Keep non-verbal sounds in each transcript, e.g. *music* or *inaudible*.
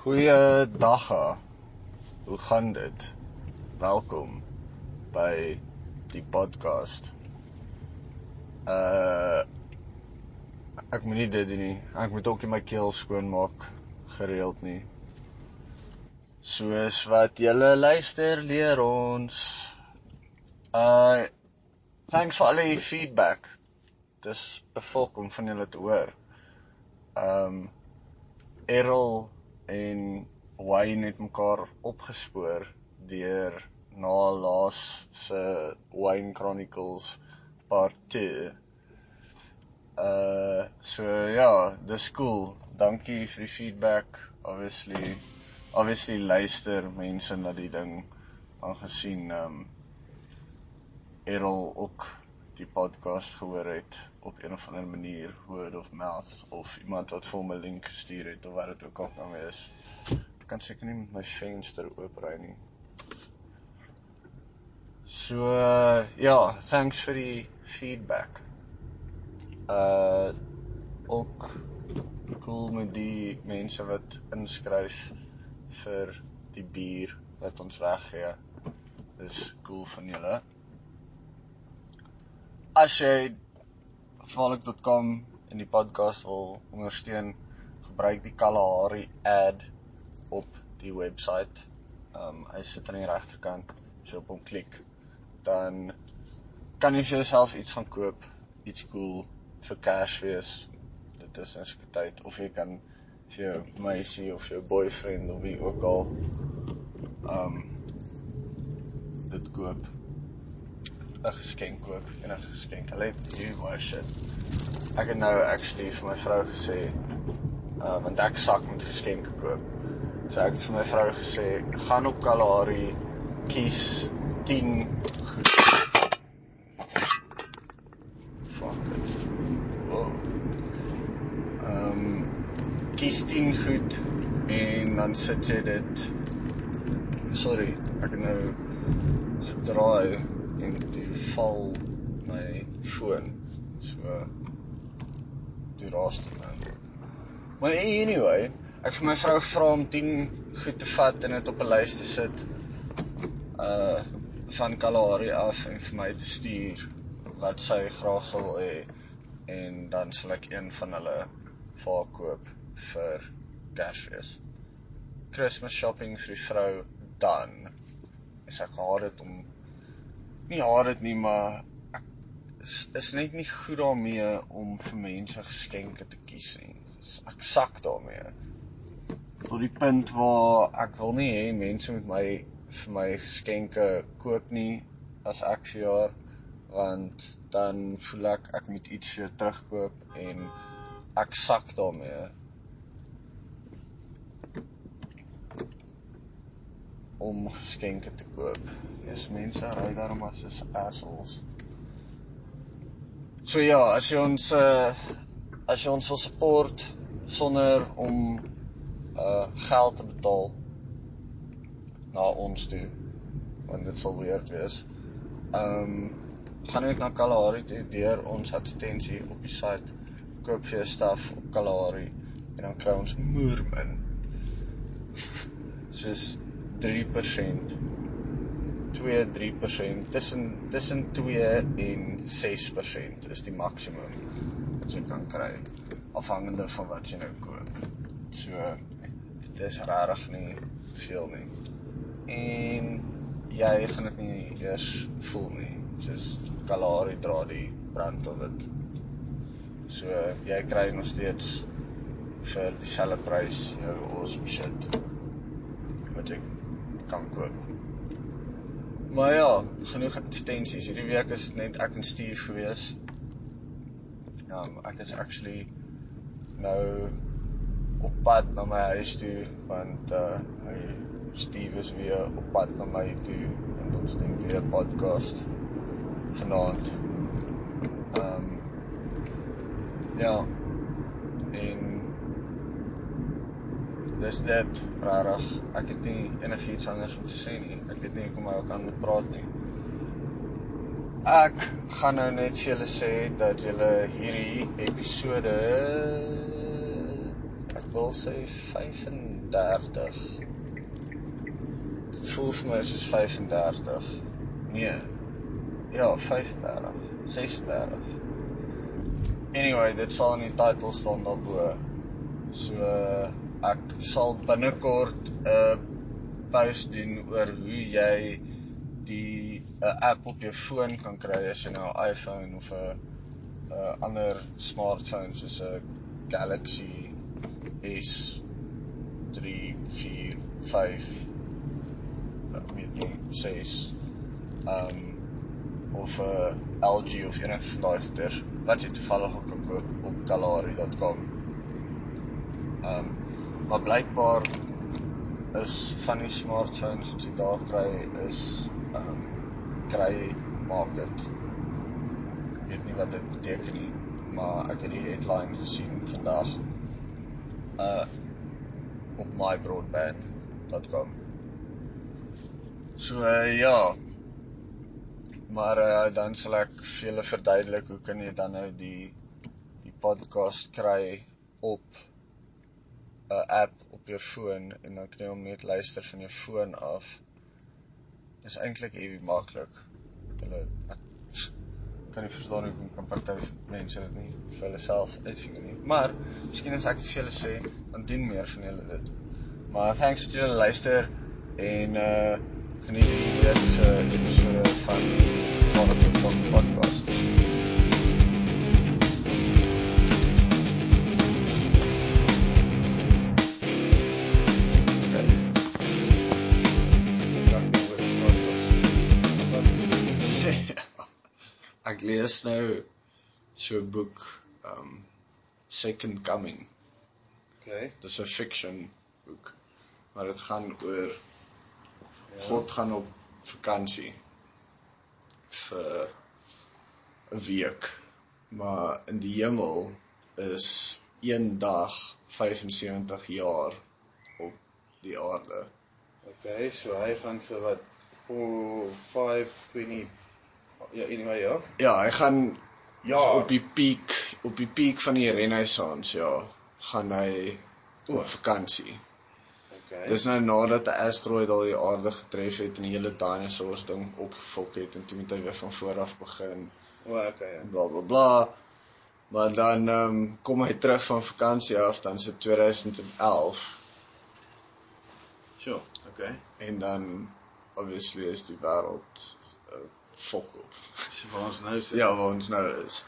Goeiedag. Hoe gaan dit? Welkom by die podcast. Uh ek moet nie dit doen nie. Ek moet ook my keel skoon maak gereeld nie. Soos wat julle luister leer ons. Uh thanks for all die feedback. Dis bevolk om van julle te hoor. Um Errol en Wayne het mekaar opgespoor deur na laas se Wayne Chronicles part 2. Uh so ja, dis cool. Dankie vir die feedback. Obviously obviously luister mense na die ding aangesien um Errol ook die podcast gehoor het op een of ander manier word of mouth of iemand wat vir hom 'n link gestuur het of wat dit ook al kan wees. Ek kan seker nie my venster oopry nie. So uh, ja, thanks vir die feedback. Uh ook cool met die mense wat inskryf vir die bier wat ons weggee. Dis cool van julle. As jy gevaarlik.com in die podcast wil ondersteun, gebruik die Kalahari ad op die webwerf. Um hy sit aan die regterkant. As jy op hom klik, dan kan jy vir jouself iets gaan koop, iets cool vir Kersfees. Dit is nou seker tyd of jy kan vir jou meisie of jou boyfriend of wie ook al um dit koop. 'n geskenk koop, enige geskenk. Hulle het you my shit. Ek het nou actually vir my vrou gesê uh want ek sak met geskenke koop. So ek het vir my vrou gesê, gaan op Kalahari kies 10 goed. Fuck it. Wow. Ehm um, kies 10 goed en dan sit jy dit Sorry, ek het nou gedraai en toe val my foon. So die raaste nou. Maar anyway, ek vir my vrou vra om 10 goed te vat en dit op 'n lys te sit. Uh van Kalahari af en vir my te stuur wat sy graag sal hê en dan sal ek een van hulle vir haar koop vir Kersfees. Christmas shopping vir die vrou dan. Is ek haat dit om nie haat dit nie, maar ek is, is net nie goed daarmee om vir mense geskenke te kies nie. Ek sak daarmee. Tot die punt waar ek wil nie hê mense moet my vir my geskenke koop nie as ek verjaar want dan voel ek ek moet iets vir terugkoop en ek sak daarmee. Om geskenke te koop. Dis mense ry daarom as is assholes. So ja, as jy ons uh as jy ons wil support sonder om uh geld te betaal na ons toe want dit sal weer wees. Um gaan net na Kalahari toe deur ons advertensie op die site koop vir jou stuff op Kalahari en dan kry ons moermin. *laughs* Soos 3%. 2 3% tussen tussen 2 en 6% is die maksimum wat jy kan kry afhangende van wat jy nou koop. So dit is regtig nie veel nie. En jy gaan dit nie eers voel nie. Soos Kalahari dra die brand of dit. So jy kry nog steeds vir dieselfde prys jou awesome shit wat jy kan koop. Maar ja, genoeg advertensies. Hierdie week is net ek en Steve gewees. Ja, um, ek is actually nou op pad na my huis toe want uh hy Steve is weer op pad na my toe en ons doen weer 'n podcast vanaand. Ehm um, ja. En dis dit rarig. Ek het nie enigiets anders om te sê nie. Ek weet nie hoe om ook aan moet praat nie. Ek gaan nou net vir julle sê dat julle hierdie episode ek wil sê 35. Dit voel vir my soos 35. Nee. Ja, 35. 36. Anyway, dit sal in die titel staan daarbo. So ek sal binnekort 'n uh, post doen oor hoe jy die 'n uh, app op jou foon kan kry as jy nou 'n iPhone of 'n 'n ander smartphone soos 'n Galaxy S3, 4, 5 ek weet nie 6 um of 'n LG of enige van daai goeders wat jy toevallig ook kan koop op kalahari.com. Um maar blykbaar is van die smartphones wat jy daar kry is um kry maak dit. Weet nie wat dit beteken nie, maar ek het die headline gesien vandag uh op mybroadband.com. So uh, ja, Maar uh, dan sal ek vir julle verduidelik hoe kan jy dan nou die die podcast kry op 'n app op jou foon en dan kan jy hom net luister van jou foon af. Dis eintlik baie maklik. Hulle kan nie verstaan hoe kan party mense dit nie vir hulle self uitfigure nie. Maar miskien as ek dit vir julle sê, dan doen meer van julle dit. Maar thanks dat julle luister en uh geniet die week se episode van Marathon Podcast. Ek lees nou so 'n boek um Second Coming. Okay. Dis 'n fiction boek. Maar dit gaan oor ja. God gaan op vakansie vir 'n week. Maar in die hemel is een dag 75 jaar op die aarde. Okay, so hy gaan vir wat vir 5 20 ja, anyway ja. Ja, hy gaan Ja, op die piek op die piek van die renessans, ja, gaan hy O. op vakansie. okay. Dis nou nadat 'n asteroïde al die aarde getref het en die hele dinosaurs ding opgefok het en toe moet hy weer van voor af begin o, okay. Ja. bla bla bla. Maar dan ehm um, kom hy terug van vakansie af dan se 2011 Sure. Okay. en dan obviously is die wêreld uh, fok op. So waar ons nou sit. Ja, waar ons nou is.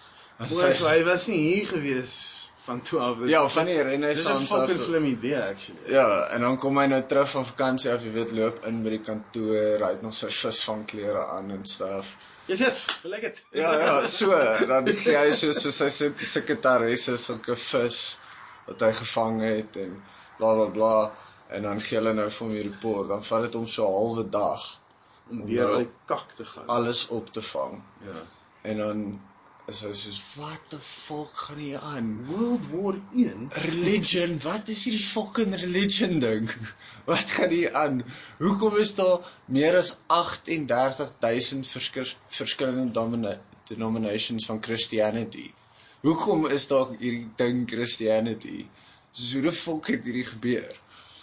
So, sy- so hy was nie hier gewees van 12. Ja, van die Dis 'n Renaissance af. fucking tot- slim idee actually. Ja, en dan kom hy nou terug van vakansie af, jy weet, loop in by die kantoor, hy het nog sy visvangklere aan en stuff. Yes, yes. I like it. Ja, ja, so, dan gee hy so so sy sit sekretaresse sulke vis wat hy gevang het en bla bla bla en dan gee hulle nou vir hom die report, dan vat dit hom so 'n halwe dag om deur al die kak te gaan. alles op te vang. Ja. En dan is hy soos, "What the fuck gaan hier aan?" World War 1. Religion, wat is hierdie fucking religion ding? *laughs* Wat gaan hier aan? Hoekom is daar meer as 38000 verskil, verskillende domina, denominations van Christianity? Hoekom is daar hierdie ding Christianity? So hoe die fuck het hierdie gebeur?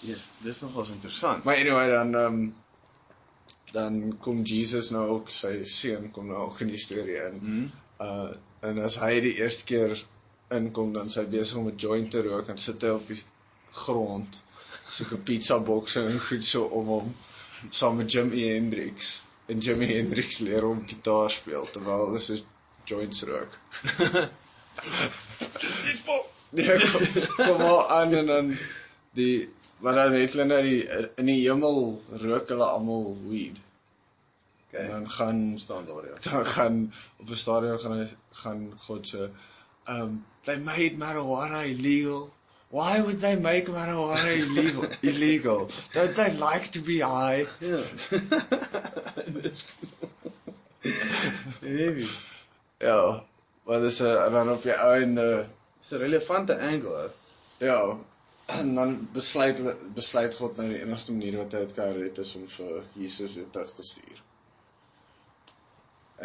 Yes, dis nogals interessant. Maar anyway dan ehm um, dan kom Jesus nou ook sy seun kom nou ook in die storie in. Mhm. Uh en as hy die eerste keer inkom dan sy besig om 'n joint te rook en sit hy op die grond so 'n *laughs* pizza bokse en goed so om hom saam met Jimi Hendrix en Jimi Hendrix leer hom gitaar speel terwyl hulle so joints rook. *laughs* Dis vol. Nee, kom, kom maar aan en dan die hulle nou die in die hemel rook hulle almal weed. Okay. En dan gaan staan daar ja. dan gaan op 'n stadion gaan hy gaan God se um they made marijuana illegal. Why would they make marijuana illegal? *laughs* illegal? Don't they like to be high? *laughs* Heavy. Ja, wat is 'n en dan op die einde Dis 'n relevante angle. Ja, en dan besluit besluit God nou die enigste manier wat hy dit kan red is om vir Jesus weer terug te stuur.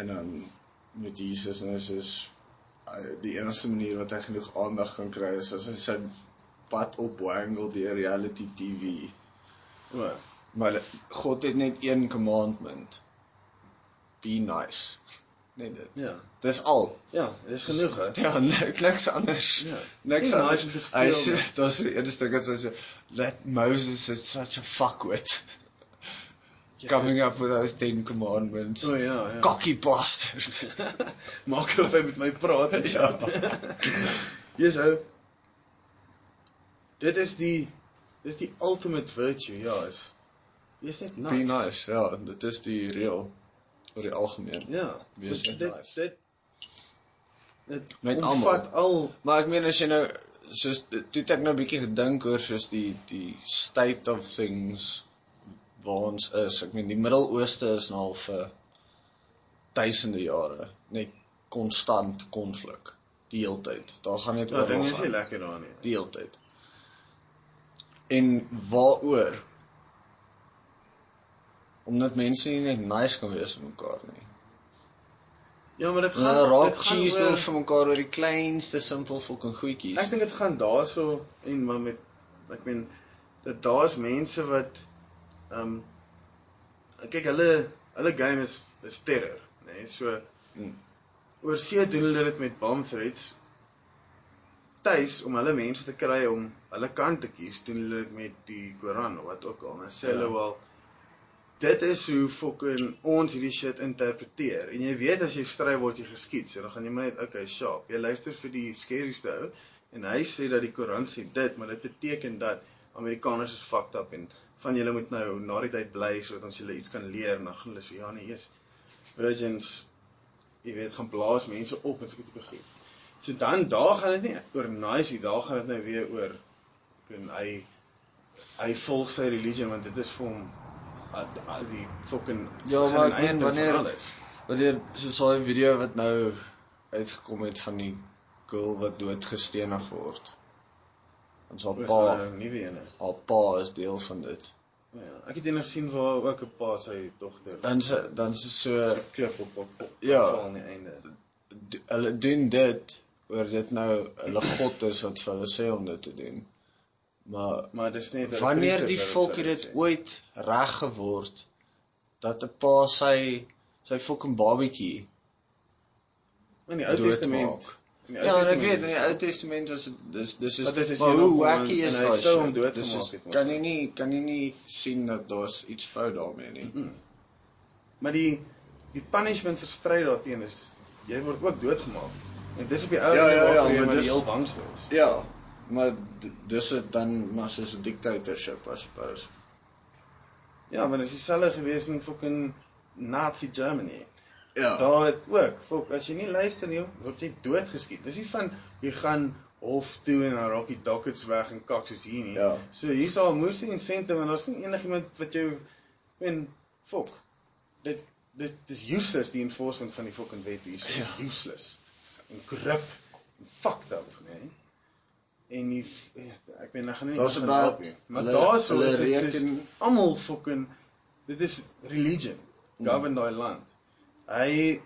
En dan met Jesus nou soos hy- die enigste manier wat hy genoeg aandag kan kry is as hy sy pad op wangle deur reality TV. O. Maar God het net een commandment. Be nice. Net dit. Ja. Dis al. Ja, dis genoeg hè. Ja, niks, niks anders. Ja. Niks Nie anders. nice om te Hy steel sê nie. daar's so een stuk as hy sê that Moses is such a fuckwit. Coming up with those 10 commandments. O ja, ja. Cocky bastard. *laughs* Maak of hy met my praat. en *laughs* Ja. Yes, *laughs* ou. Dit is die dis die ultimate virtue, ja, is Wees net nice. Be nice. Ja, dit is die reël oor die algemeen. Ja. Wees dit, dit. Dit dit Met omvat al Maar ek meen as jy nou soos toe ek nou 'n bietjie gedink oor soos die die state of things waar ons is. Ek meen die Midde-Ooste is nou al vir duisende jare net konstant konflik die hele tyd. Daar gaan net Ja, oor. ding is nie lekker daar nie. die hele tyd. En waaroor? Omdat mense nie net nice kan wees vir mekaar nie. Ja, maar dit Hulle gaan raak dit gaan cheese oor- vir mekaar oor die kleinste simpel fucking goedjies. Ek dink dit gaan daarso en maar met ek meen dat daar's mense wat ehm um, kyk hulle hulle game is is terror, nê? Nee? So Mm. oor see doen hulle dit met bomb threats. Tuis om hulle mense te kry om hulle kant te kies, doen hulle dit met die Koran of wat ook al. Dan sê hulle Ja. wel dit is hoe fucking ons hierdie shit interpreteer. En jy weet as jy stry word jy geskiet. So dan gaan jy maar net okay, sharp. Jy luister vir die skerryste ou en hy sê dat die Koran sê dit, maar dit beteken dat Amerikaners is fucked up en van julle moet nou na die tyd bly sodat ons julle iets kan leer en dan gaan hulle so ja nee, eers virgins jy weet gaan blaas mense op en so 'n tipe goed. So dan daar gaan dit nie oor nice nie, daar gaan dit nou weer oor kan hy hy volg sy religie want dit is vir hom die fucking Ja, maar ek meen, wanneer-. Wanneer soos daai video wat nou uitgekom het van die girl wat doodgestenig word. Ons haar pa, sy nuwe ene. haar pa is deel van dit. Ja, ek het eendag gesien waar ook 'n pa sy dogter Dan se dan is so klip op op, op Ja. aan die einde. hulle doen dit oor dit nou hulle god is wat vir hulle sê om dit te doen. Maar Maar dis net wanneer die volk het dit ooit reg geword dat 'n pa sy sy fucking babatjie in die Ou. Testament. Ou Ja, en ek Testament weet in die Ou Testament was dis dis is dis is maar hoe wacky is daai sou shit? doodgemaak Dis is kan jy nie kan jy nie sien dat daar's iets fout daarmee nie. Mm. Maar die die punishment vir stryd daarteen is jy word ook doodgemaak. En dis op die ou Ja, ja, ja, jy maar dis- heel bangste is. Ja, maar dis dit dan maar soos 'n dictatorship I suppose. Ja, maar dit is dieselfde gewees in fucking Nazi Germany. Ja. Daar het ook, fok, as jy nie luister nie, word jy doodgeskiet. Dis nie van jy gaan hof toe en dan raak die dockets weg en kak soos hier nie. Ja. So hier's al moesie incentive en daar's nie enigiemand wat jou en fok. Dit dit dis useless die enforcement van die fucking wet hier. is Ja. Useless. En korrup en fucked up, nee. En die ek weet ek gaan nie Daar's about- help nie. Maar daarso hulle is dit soos reken- almal fucking dit is religion Mm. govern daai land. Hy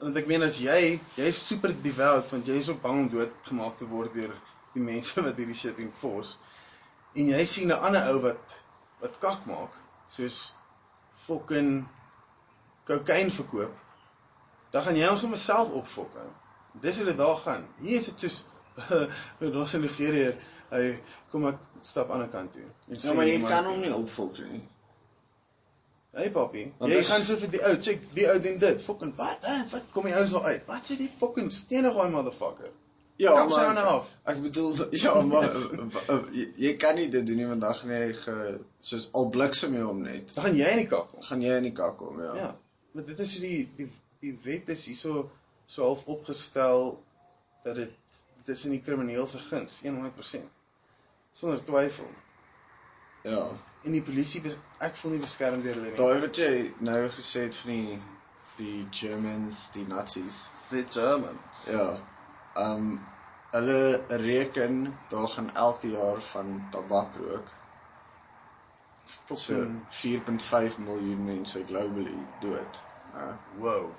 want ek meen as jy jy's super devout want jy is op bang om doodgemaak te word deur die mense wat hierdie shit enforce en jy sien 'n ander ou wat wat kak maak soos fucking kokain verkoop dan gaan jy hom sommer self opfok. Dis hoe dit daar gaan. Hier is dit soos *laughs* daar's 'n Nigeriër hy kom ek stap aan die ander kant toe. En Ja, sê, maar jy "Man, kan hom nie opvolg nie. Hey papi, Want jy dis- gaan so vir die ou, check, die ou doen dit. Fucking wat? Hè? Wat kom die ouens al uit? Wat sê die fucking stenig daai motherfucker? Ja, Kap hande af. Ek bedoel *laughs* ja, maar *laughs* jy, jy kan nie dit doen nie want dan gaan jy ge, soos al bliksem jy hom net. Dan gaan jy in die kak kom. Gaan jy in die kak kom, ja. Ja. Maar dit is die die die wet is hierso so half opgestel dat dit dit is in die krimineel se guns 100%. Sonder twyfel. Ja. En die polisie ek voel nie beskerm deur hulle nie. Daai wat jy nou gesê het van die die Germans, die Nazis. the German. Ja. Um hulle reken daar gaan elke jaar van tabak rook. So Fucking 4.5 miljoen mense globally dood. Ja. wow.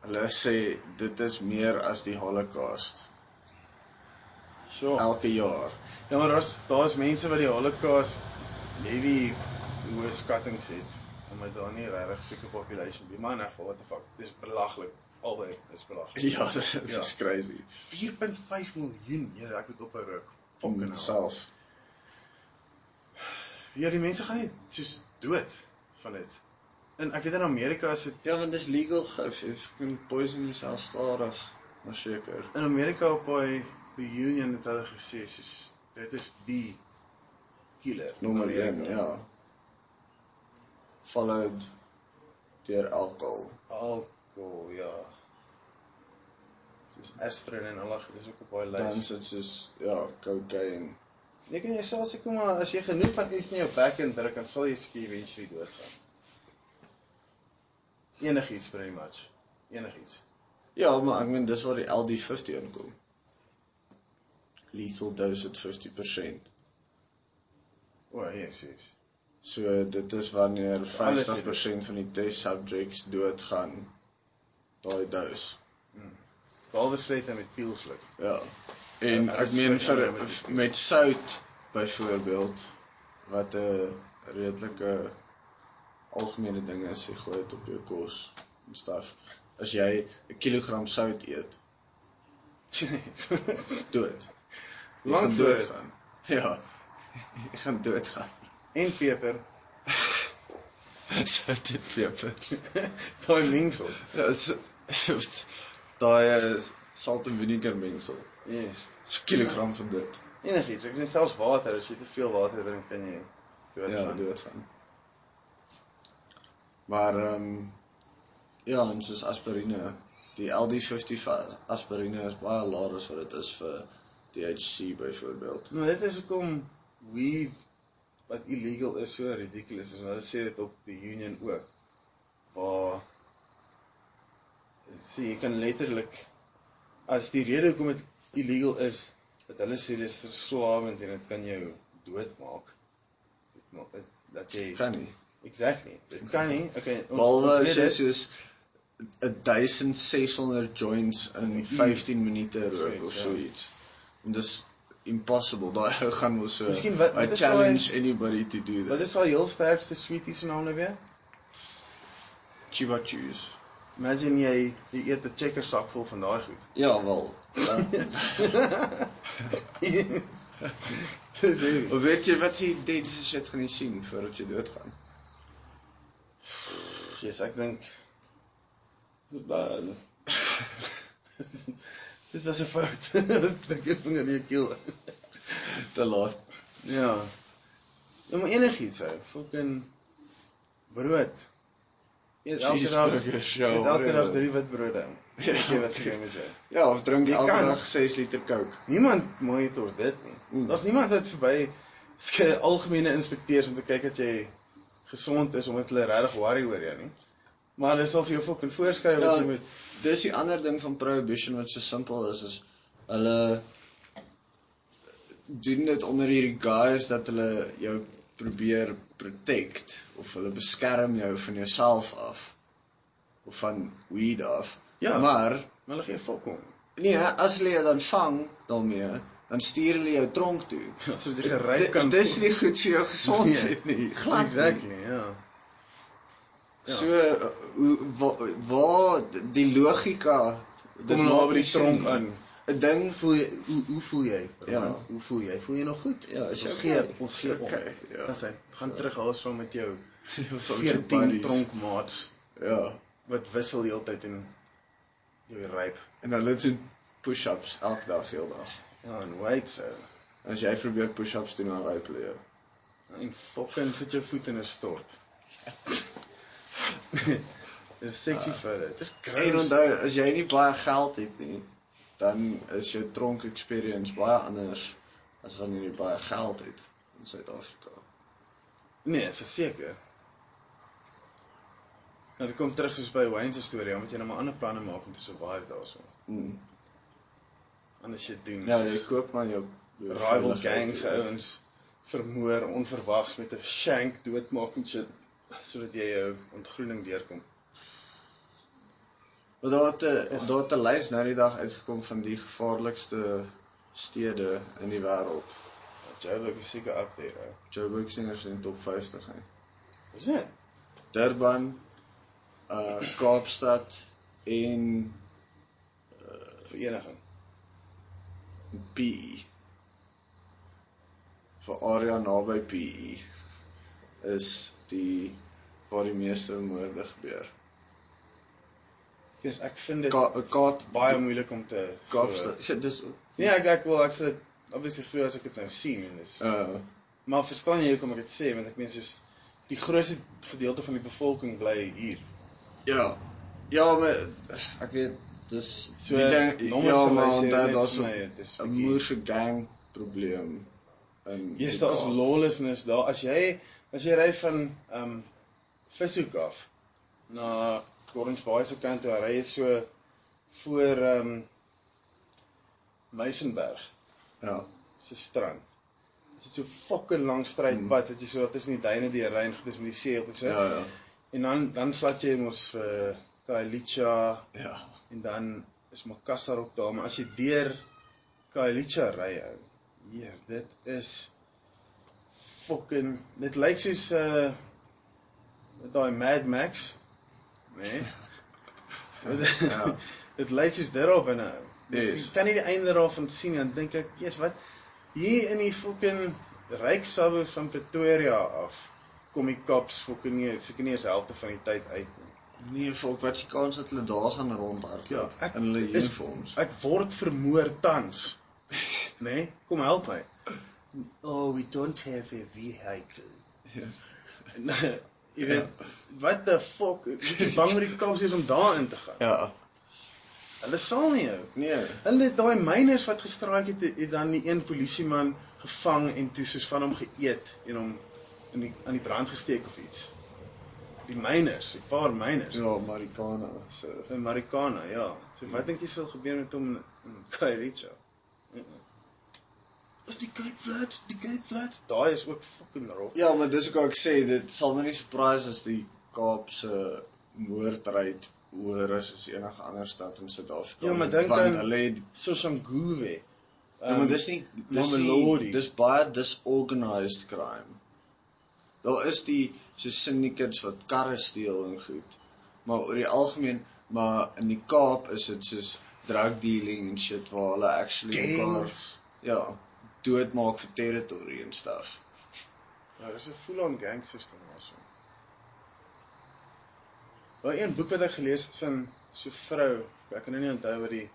Hulle sê dit is meer as die Holocaust. Sure. elke jaar. Ja, maar daar's daar's mense wat die Holocaust heavy hoë skattings het. Omdat daar nie regtig sulke population be. Maar in geval what the fuck. Dis belaglik. Albei is belaglik. Ja, dit Ja. is crazy. 4.5 miljoen. Ja, ek moet ophou rook. Fucking Mm, self. Ja, die mense gaan net soos dood van dit. En ek weet in Amerika is dit Ja, want dis legal gif. Jy kan poison jouself stadig, maar seker. in Amerika op by the Union het hulle gesê soos dit is die killer. Nommer in 1, Amerika. ja. Followed deur alcohol. Alkohol, ja. Soos aspirin en al dit is ook op baie Dan lys. sit soos ja, cocaine. Jy kan jouself sê kom maar as jy genoeg van iets in jou bek indruk dan sal jy seker eventually doodgaan. Enigiets pretty much. Enigiets. Ja, maar ek meen dis waar die LD50 inkom. Lethal dose at 50%. O, yes, yes. So dit is wanneer alles 50% van die test subjects doodgaan daai dose. Behalwe slet en met pielsluk. Ja. En Ja, ek meen vir met- met sout byvoorbeeld wat 'n redelike algemene ding is, jy gooi dit op jou kos en stuff. As jy 'n kilogram sout eet, *laughs* dood. Jy Lank gaan dit. doodgaan. *laughs* Ja. Jy gaan doodgaan. en peper. *laughs* Sout en peper. *laughs* Daai mengsel. Ja, is daai is salt en vinegar mengsel. Yes. So 'n kilogram van dit. Enigiets. Ek sê selfs water, as jy te veel water drink kan jy doodgaan. Ja, doodgaan. Maar ehm um, ja, en soos aspirine, die LD50 va- aspirine is baie laer as wat dit is vir THC byvoorbeeld. Nou dit is hoekom weed wat illegal is so ridiculous is. Hulle sê dit op die union ook. Waar sê jy kan letterlik as die rede hoekom dit illegal is, dat hulle sê dis verslawend en dit kan jou doodmaak. Dit maak dit dat jy Kan nie. Exactly. Dit kan nie. Okay, Behalwe weet as jy dit. soos 1600 joints in Mm. 15 minute rook of ja. so iets. En dis impossible. Daai ou gaan mos so Miskien wat- I wat is challenge daai- anybody to do Wat that. is al heel sterkste sweeties naam nou weer? Chiba chews. Imagine jy jy eet 'n checker sak vol van daai goed. Ja, wel. Ja. Of *laughs* weet jy wat jy deadste shit gaan jy sien voordat jy doodgaan? Jesus, ek dink *laughs* dit was 'n fout. *laughs* Ek dink ek vinger in jou keel. Te laat. Ja. Ja, maar enigiets ou, fucking brood. Eet elke dag ja. eet elke dag drie witbrode. *laughs* Ja, Weet jy wat gebeur met jou? Ja, of drink Jy elke dag 6 liter Coke. Niemand monitor dit nie. Mm. Daar's niemand wat verby algemene inspekteurs om te kyk dat jy gesond is omdat hulle regtig worry oor jou nie. Maar hulle sal vir jou fucking voorskryf wat Ja, jy moet Dis die ander ding van prohibition wat so simpel is is hulle doen dit onder hierdie guise dat hulle jou probeer protect of hulle beskerm jou van jouself af of van weed af. Ja. Maar hulle gee fok om. nee, as hulle jou dan vang daarmee, dan stuur hulle jou tronk toe. *laughs* Sodat jy geryp Di- kan Dis nie goed vir jou *laughs* gesondheid nie. Glad nie. Exactly, ja. Ja. So uh, hoe waar, waar die logika dit Kom nou by die tronk nie. 'n Ding Voel jy hoe hoe voel jy? Ja. Roman? Hoe voel jy? Voel jy nog goed? Ja, is ons jy gee okay? ons gee jy om. okay? Ja. Dan sê gaan terug huis saam met jou *laughs* Ons al jou 14 buddies. tronkmaats Ja. wat wissel heeltyd en jou ryp. En hulle doen push-ups elke dag, heel dag. Ja, en wait so. As jy probeer push-ups doen dan ryp hulle jou. En fucking sit jou voet in 'n stort. *laughs* *laughs* Dis sexy vir dit. Dis En gross. onthou, as jy nie baie geld het nie, dan is jou tronk experience baie anders as wanneer jy baie geld het in Suid-Afrika. Nee, verseker. Nou dit kom terug soos by Wayne se storie, omdat jy nou maar ander planne maak om te survive daarso. Mm. Anders jy doen. Ja, jy koop maar jou, jou rival gangs ouens vermoor onverwags met 'n shank doodmaak en shit sodat jy jou ontgroening deurkom. Maar daar het 'n daar het 'n lys nou die dag uitgekom van die gevaarlikste stede in die wêreld. Joburg is seker up there. Hè. Joburg is in top 50 hè. Is dit? Durban, uh Kaapstad en Vereniging. PE. Vir area naby PE is die waar die meeste moorde gebeur. Dis ek vind dit Ka Kaap baie moeilik om te Kaapstad. Dis Nee, ek ek wil ek sê obviously glo as ek dit nou sien en dis uh maar verstaan jy hoekom ek dit sê want ek meen soos die grootste gedeelte van die bevolking bly hier. ja. Ja, maar ek weet dis So die ding ja, maar onthou daar's 'n dit 'n moerse gang probleem Yes, die daar's lawlessness daar. As jy as jy ry van ehm um, Vishoek af na Orange Bay se kant toe, ry jy so voor ehm um, Meisenberg Ja. se strand. Dit is so fucking lang strydpad wat jy so tussen die duine deur ry en goed is met die see altyd so. Ja, ja. En dan dan slat jy mos vir Kailicha Ja. en dan is Makassar ook daar, maar as jy deur Kailicha ry ou. Heer, dit is fucking dit lyk soos uh met daai Mad Max, né? Nee? *laughs* Ja. *laughs* dit lyk soos dit daar binne. Yes. Jy kan nie die einde daarvan sien en dink ek, "Jesus, wat hier in die fucking ryk suburb van Pretoria af kom die cops fucking nie seker nie eens helfte van die tyd uit nie. Nee, volk, wat se kans dat hulle daar gaan rondhardloop Ja, ek- in hulle uniforms. Ek word vermoor tans. Né? *laughs* Nee? Kom help my. Oh, we don't have a vehicle. Ja. Nee, jy weet, wat the fuck? Ek is bang vir die cops is om daar in te gaan. Ja. Hulle sal nie jou. Nee. Hulle daai myners wat gestraik het, het dan die een polisieman gevang en toe soos van hom geëet en hom in die aan die brand gesteek of iets. Die myners, 'n paar myners. Ja, Marikana se in Marikana, ja. So wat dink jy sal gebeur met hom in, Kairicha? Is die Cape Flats, die Cape Flats, daai is ook fucking rof. Ja, maar dis ook wat ek sê, dit sal my nie surprise as die Kaapse moordryd hoër is as enige ander stad in Suid-Afrika. Ja, maar dink want aan- hulle het Soshanguve. Ja, maar dis nie dis nie, dis baie disorganized crime. Daar is die so syndicates wat karre steel en goed. Maar oor die algemeen, maar in die Kaap is dit soos drug dealing en shit waar hulle actually mekaar ja, doodmaak vir territory en stuff. Ja, dis 'n full-on gang system also. Wel een boek wat ek gelees het van so 'n vrou, ek kan nou nie onthou wat die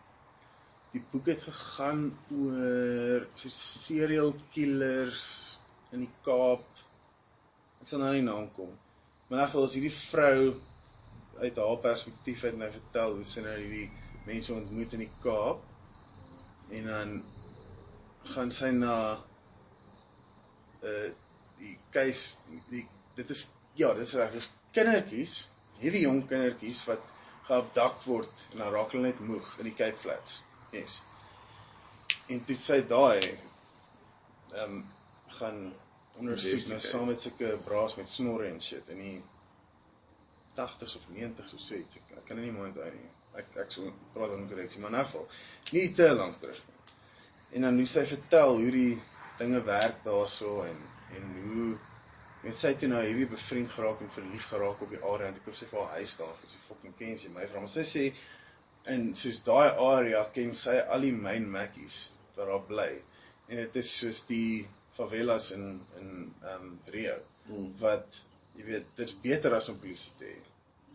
die boek het gegaan oor so serial killers in die Kaap. Ek sal nou nie naam kom. Maar elk geval is hierdie vrou uit haar perspektief het nou vertel hoe sy nou hierdie mense ontmoet in die Kaap. En dan gaan sy na uh die keis die, dit is ja, dit is reg, dis kindertjies, hierdie jong kindertjies wat geabdak word en dan raak hulle net moeg in die Cape Flats. Yes. En toe sy daai ehm um, gaan ondersoek nou saam met sulke braas met snorre en shit in die 80s of 90s of so iets. Ek, ek kan dit nie mooi onthou nie. Ek ek sou praat dan korreksie, maar in 'n geval nie te lank terug nie. En dan hoe sy vertel hoe die dinge werk daarso en en hoe en sy toe nou hierdie bevriend geraak en verlief geraak op die area en ek koop sy vir haar huis daar sy fucking ken sy my vra maar sy sê en soos daai area ken sy al die myn mackies wat daar bly en dit is soos die favelas in in ehm um, Rio Mm. wat jy weet dit's beter as om polisie te hê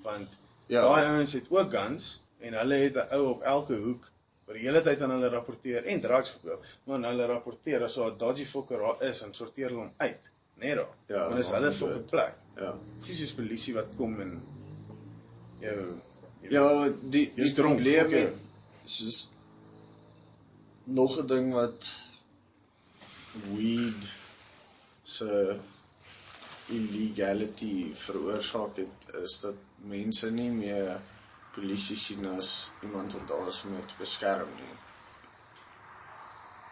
want Ja. daai ouens het ook guns en hulle het 'n ou op elke hoek wat die hele tyd aan hulle rapporteer en drugs verkoop. Maar aan hulle rapporteer as daar 'n dodgy fucker daar is en sorteer hulle hom uit. Net daar. Ja, want dis maar hulle dood. fucking plek. Ja. dis soos polisie wat kom en jou weet, Ja, die die Jy's dronk, probleem met soos nog 'n ding wat weed se illegality veroorsaak het is dat mense nie meer polisie sien as iemand wat daar is om jou te beskerm nie.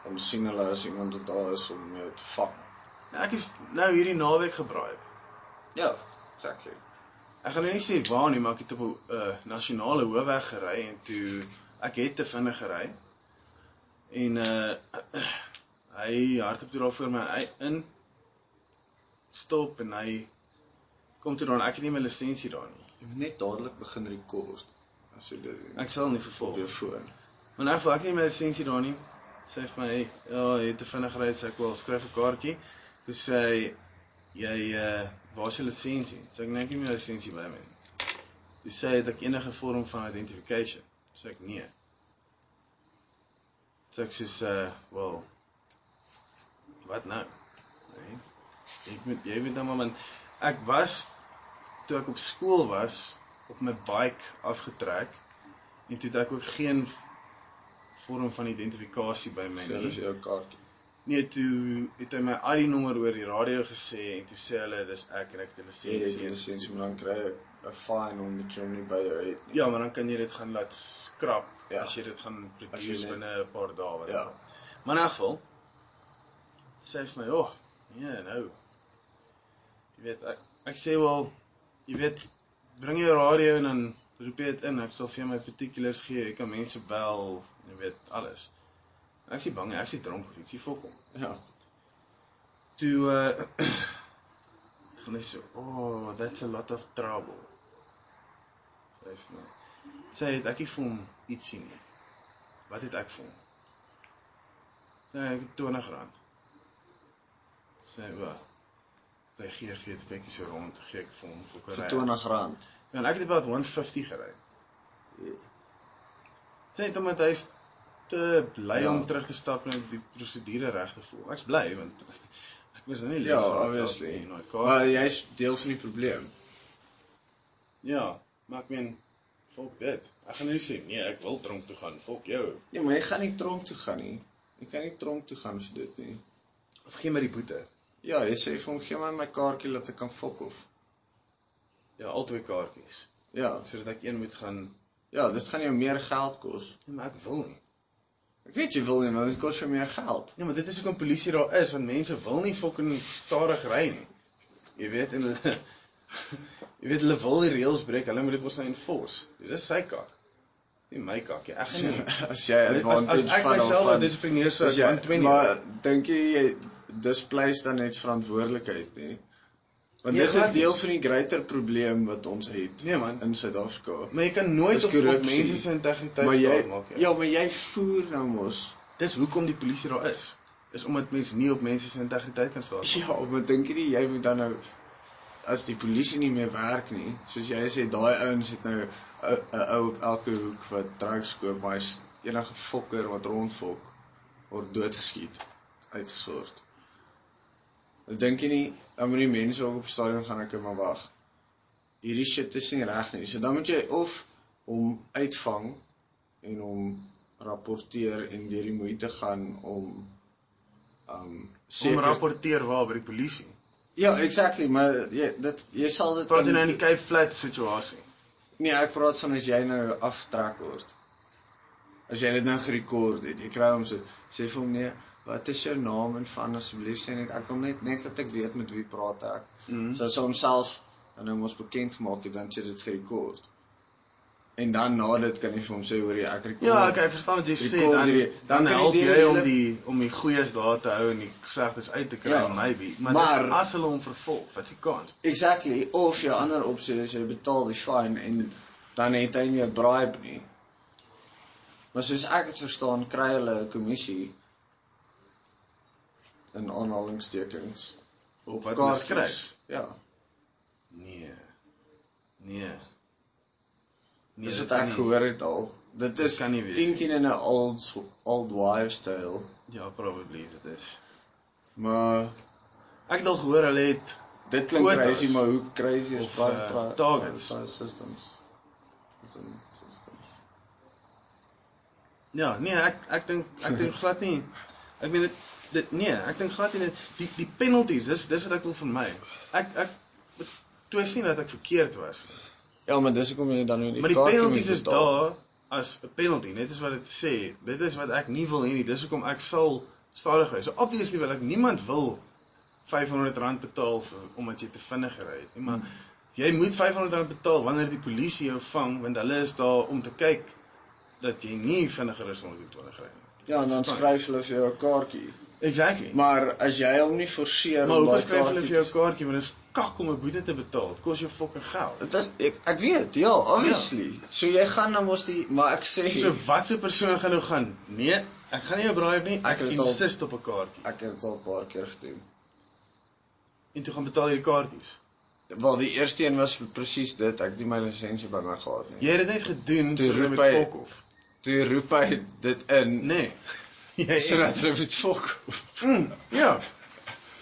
Ons sien hulle as iemand wat daar is om jou te vang. nou, ek is nou hierdie naweek gebraai Ja, exactly. Ek gaan nou nie sê waar nie, maar ek het op 'n uh, nasionale hoofweg gery en toe ek het te vinnig gery. En uh *clears throat* hy hardloop toe daar voor my in stop en hy kom toe dan ek het nie my lisensie daar nie. Jy moet net dadelik begin rekord as jy dit Ek sal nie vervolg. jou foon. Maar nou vir ek het nie my lisensie daar nie. Sê vir my, ja, jy het te vinnig ry, sê ek wel, skryf 'n kaartjie. Toe sê hy jy uh waar is jou lisensie? Sê ek nee, ek het my lisensie by my. Toe sê hy het ek enige vorm van identification? Sê ek nee. Sê ek soos uh wel wat nou? Nee. Ek moet jy weet nou maar man ek was toe ek op skool was op my bike afgetrek en toe het ek ook geen vorm van identifikasie by my So dis nie. jou kaartjie. Nee, toe het hy my ID nommer oor die radio gesê en toe sê hulle dis ek en ek het 'n Jy het lisensie. jy lisensie maar dan kry jy 'n fine omdat jy hom nie by jou het nie. Ja, maar dan kan jy dit gaan laat skrap Ja. as jy dit gaan produce binne 'n paar dae wat. Ja. Maar in elk geval sê hy vir my, "O, oh, nee, nou. Jy weet ek, ek sê wel, jy weet bring jou radio en dan roep jy dit in. Ek sal vir jou my particulars gee. Ek kan mense bel, jy weet alles. En ek is bang ek is dronk of ietsie fok hom. Ja. Toe uh *coughs* van hy so, "Oh, that's a lot of trouble." Sê vir my. Sê het ek vir hom iets sien nie. Wat het ek vir hom? Sê ek het R20. Sê hy, "Wa. Hy gee gee dit kykie so rond, gee ek vir hom vir Vir ry. R20. Ja, en ek het about 150 gery. Ja. Sê net omdat hy's te bly Ja. om terug te stap en die prosedure reg te voel. Ek's bly want *laughs* ek was nou nie Ja, lief vir daai obviously. nou. Maar jy's deel van die probleem. Ja, maar ek meen volk dit. Ek gaan nie sê nee, ek wil tronk toe gaan. Volk jou. Ja, maar jy gaan nie tronk toe gaan nie. Jy kan nie tronk toe gaan vir dit nie. Of gee my die boete. Ja, jy sê vir hom gee my my kaartjie dat ek kan fok of. Ja, al twee kaartjies. Ja. Sodat ek een moet gaan. Ja, dit gaan jou meer geld kos. Nee, maar ek wil nie. Ek weet jy wil nie, maar dit kos jou meer geld. Ja, maar dit is hoekom polisie daar is want mense wil nie fucking stadig ry nie. Jy weet en hulle *laughs* jy weet hulle wil die reëls breek. Hulle moet dit mos nou enforce. Dit is sy kak. Nie my kak nie. *laughs* Ek nie. As jy As, as advantage ek van myself daarvan- laat dissiplineer so as ek jy 120. maar dink jy jy displace dan net verantwoordelikheid nie? Want Nee, dit is nie. deel van die groter probleem wat ons het Nee man. in Suid-Afrika. Maar jy kan nooit Dis op, op mense se integriteit staat maak. ja, maar jy voer nou mos. Dis hoekom die polisie daar is. Is omdat mense nie op mense se integriteit kan staan. Ja, maar dink jy nie jy moet dan nou as die polisie nie meer werk nie, soos jy sê daai ouens het nou 'n ou op elke hoek wat drugs koop, maar enige fokker wat rondfok word doodgeskiet, uitgesort. Dan dink jy nie dan moet die mense ook op die stadion gaan ek maar wag. Hierdie shit is nie reg nie. So dan moet jy of hom uitvang en hom rapporteer en deur die moeite gaan om um Om rapporteer waar by die polisie. Ja, exactly, maar jy dit jy sal dit Praat jy nou in die Cape Flat situasie? Nee, ek praat van as jy nou aftrek word. As jy dit nou gerekord het, jy kry hom so sê vir hom nee, wat is jou naam en van asseblief sê net ek wil net net dat ek weet met wie praat ek. Mhm. So as hy homself dan nou mos bekend gemaak het, dan jy dit gerekord. En dan na dit kan jy vir hom sê hoor jy ek rekord. Ja, okay, ek verstaan wat jy sê. Dan hierdie- dan, dan help jy die om die om die goeies daar te hou en die slegtes uit te kry Ja, maybe. Maar, maar- dis as hulle hom vervolg, wat se kans? Exactly, of jou ander opsie is jy betaal die fine en dan het hy nie 'n bribe nie. Maar soos ek dit verstaan, kry hulle 'n kommissie in aanhalingstekens Op wat hulle skryf. Ja. Nee. Nee. Nee, dit ek nie. gehoor het al. Dit is kan nie wees 10 nie. 10 in 'n old old wives tale. Ja, probably dit is. Maar Ek het al gehoor hulle het dit klink Quotas. crazy, maar hoe crazy is baie uh, tra- targets. tra- systems. Prison systems. Ja, nee, ek ek dink ek dink glad nie. Ek meen dit dit nee, ek dink glad nie die die penalties, dis dis wat ek wil vir my. Ek ek toe sien dat ek verkeerd was. Ja, maar dis hoekom jy dan nie Maar die penalties is daar as 'n penalty, net as wat dit sê. Dit is wat ek nie wil hê nie. Dis hoekom ek sal stadig ry. So obviously wil ek niemand wil R500 betaal vir omdat jy te vinnig gery het nie, maar jy moet R500 betaal wanneer die polisie jou vang want hulle is daar om te kyk dat jy nie vinniger is as 120 ry nie. Ja, en dan skryf hulle vir jou 'n kaartjie. Exactly. Maar, as jy hom nie forceer maar om hoekom daai skryf hulle vir jou kaartjie 'n kaartjie want dit is kak om 'n boete te betaal. Dit kos jou fucking geld. Dit is ek ek weet, ja, obviously. So jy gaan dan mos die maar ek sê So watse persoon gaan nou gaan? Nee, ek gaan nie jou bribe nie. Ek Ek insist op 'n kaartjie. ek het dit al 'n paar keer gedoen. En toe gaan betaal jy die kaartjies. Wel die eerste een was presies dit, ek het nie my lisensie by my gehad nie. Jy het dit net gedoen Toe jy roep met hy- fok of. Toe roep hy dit in Nee. Jy sodat hulle moet fok. Mm, ja.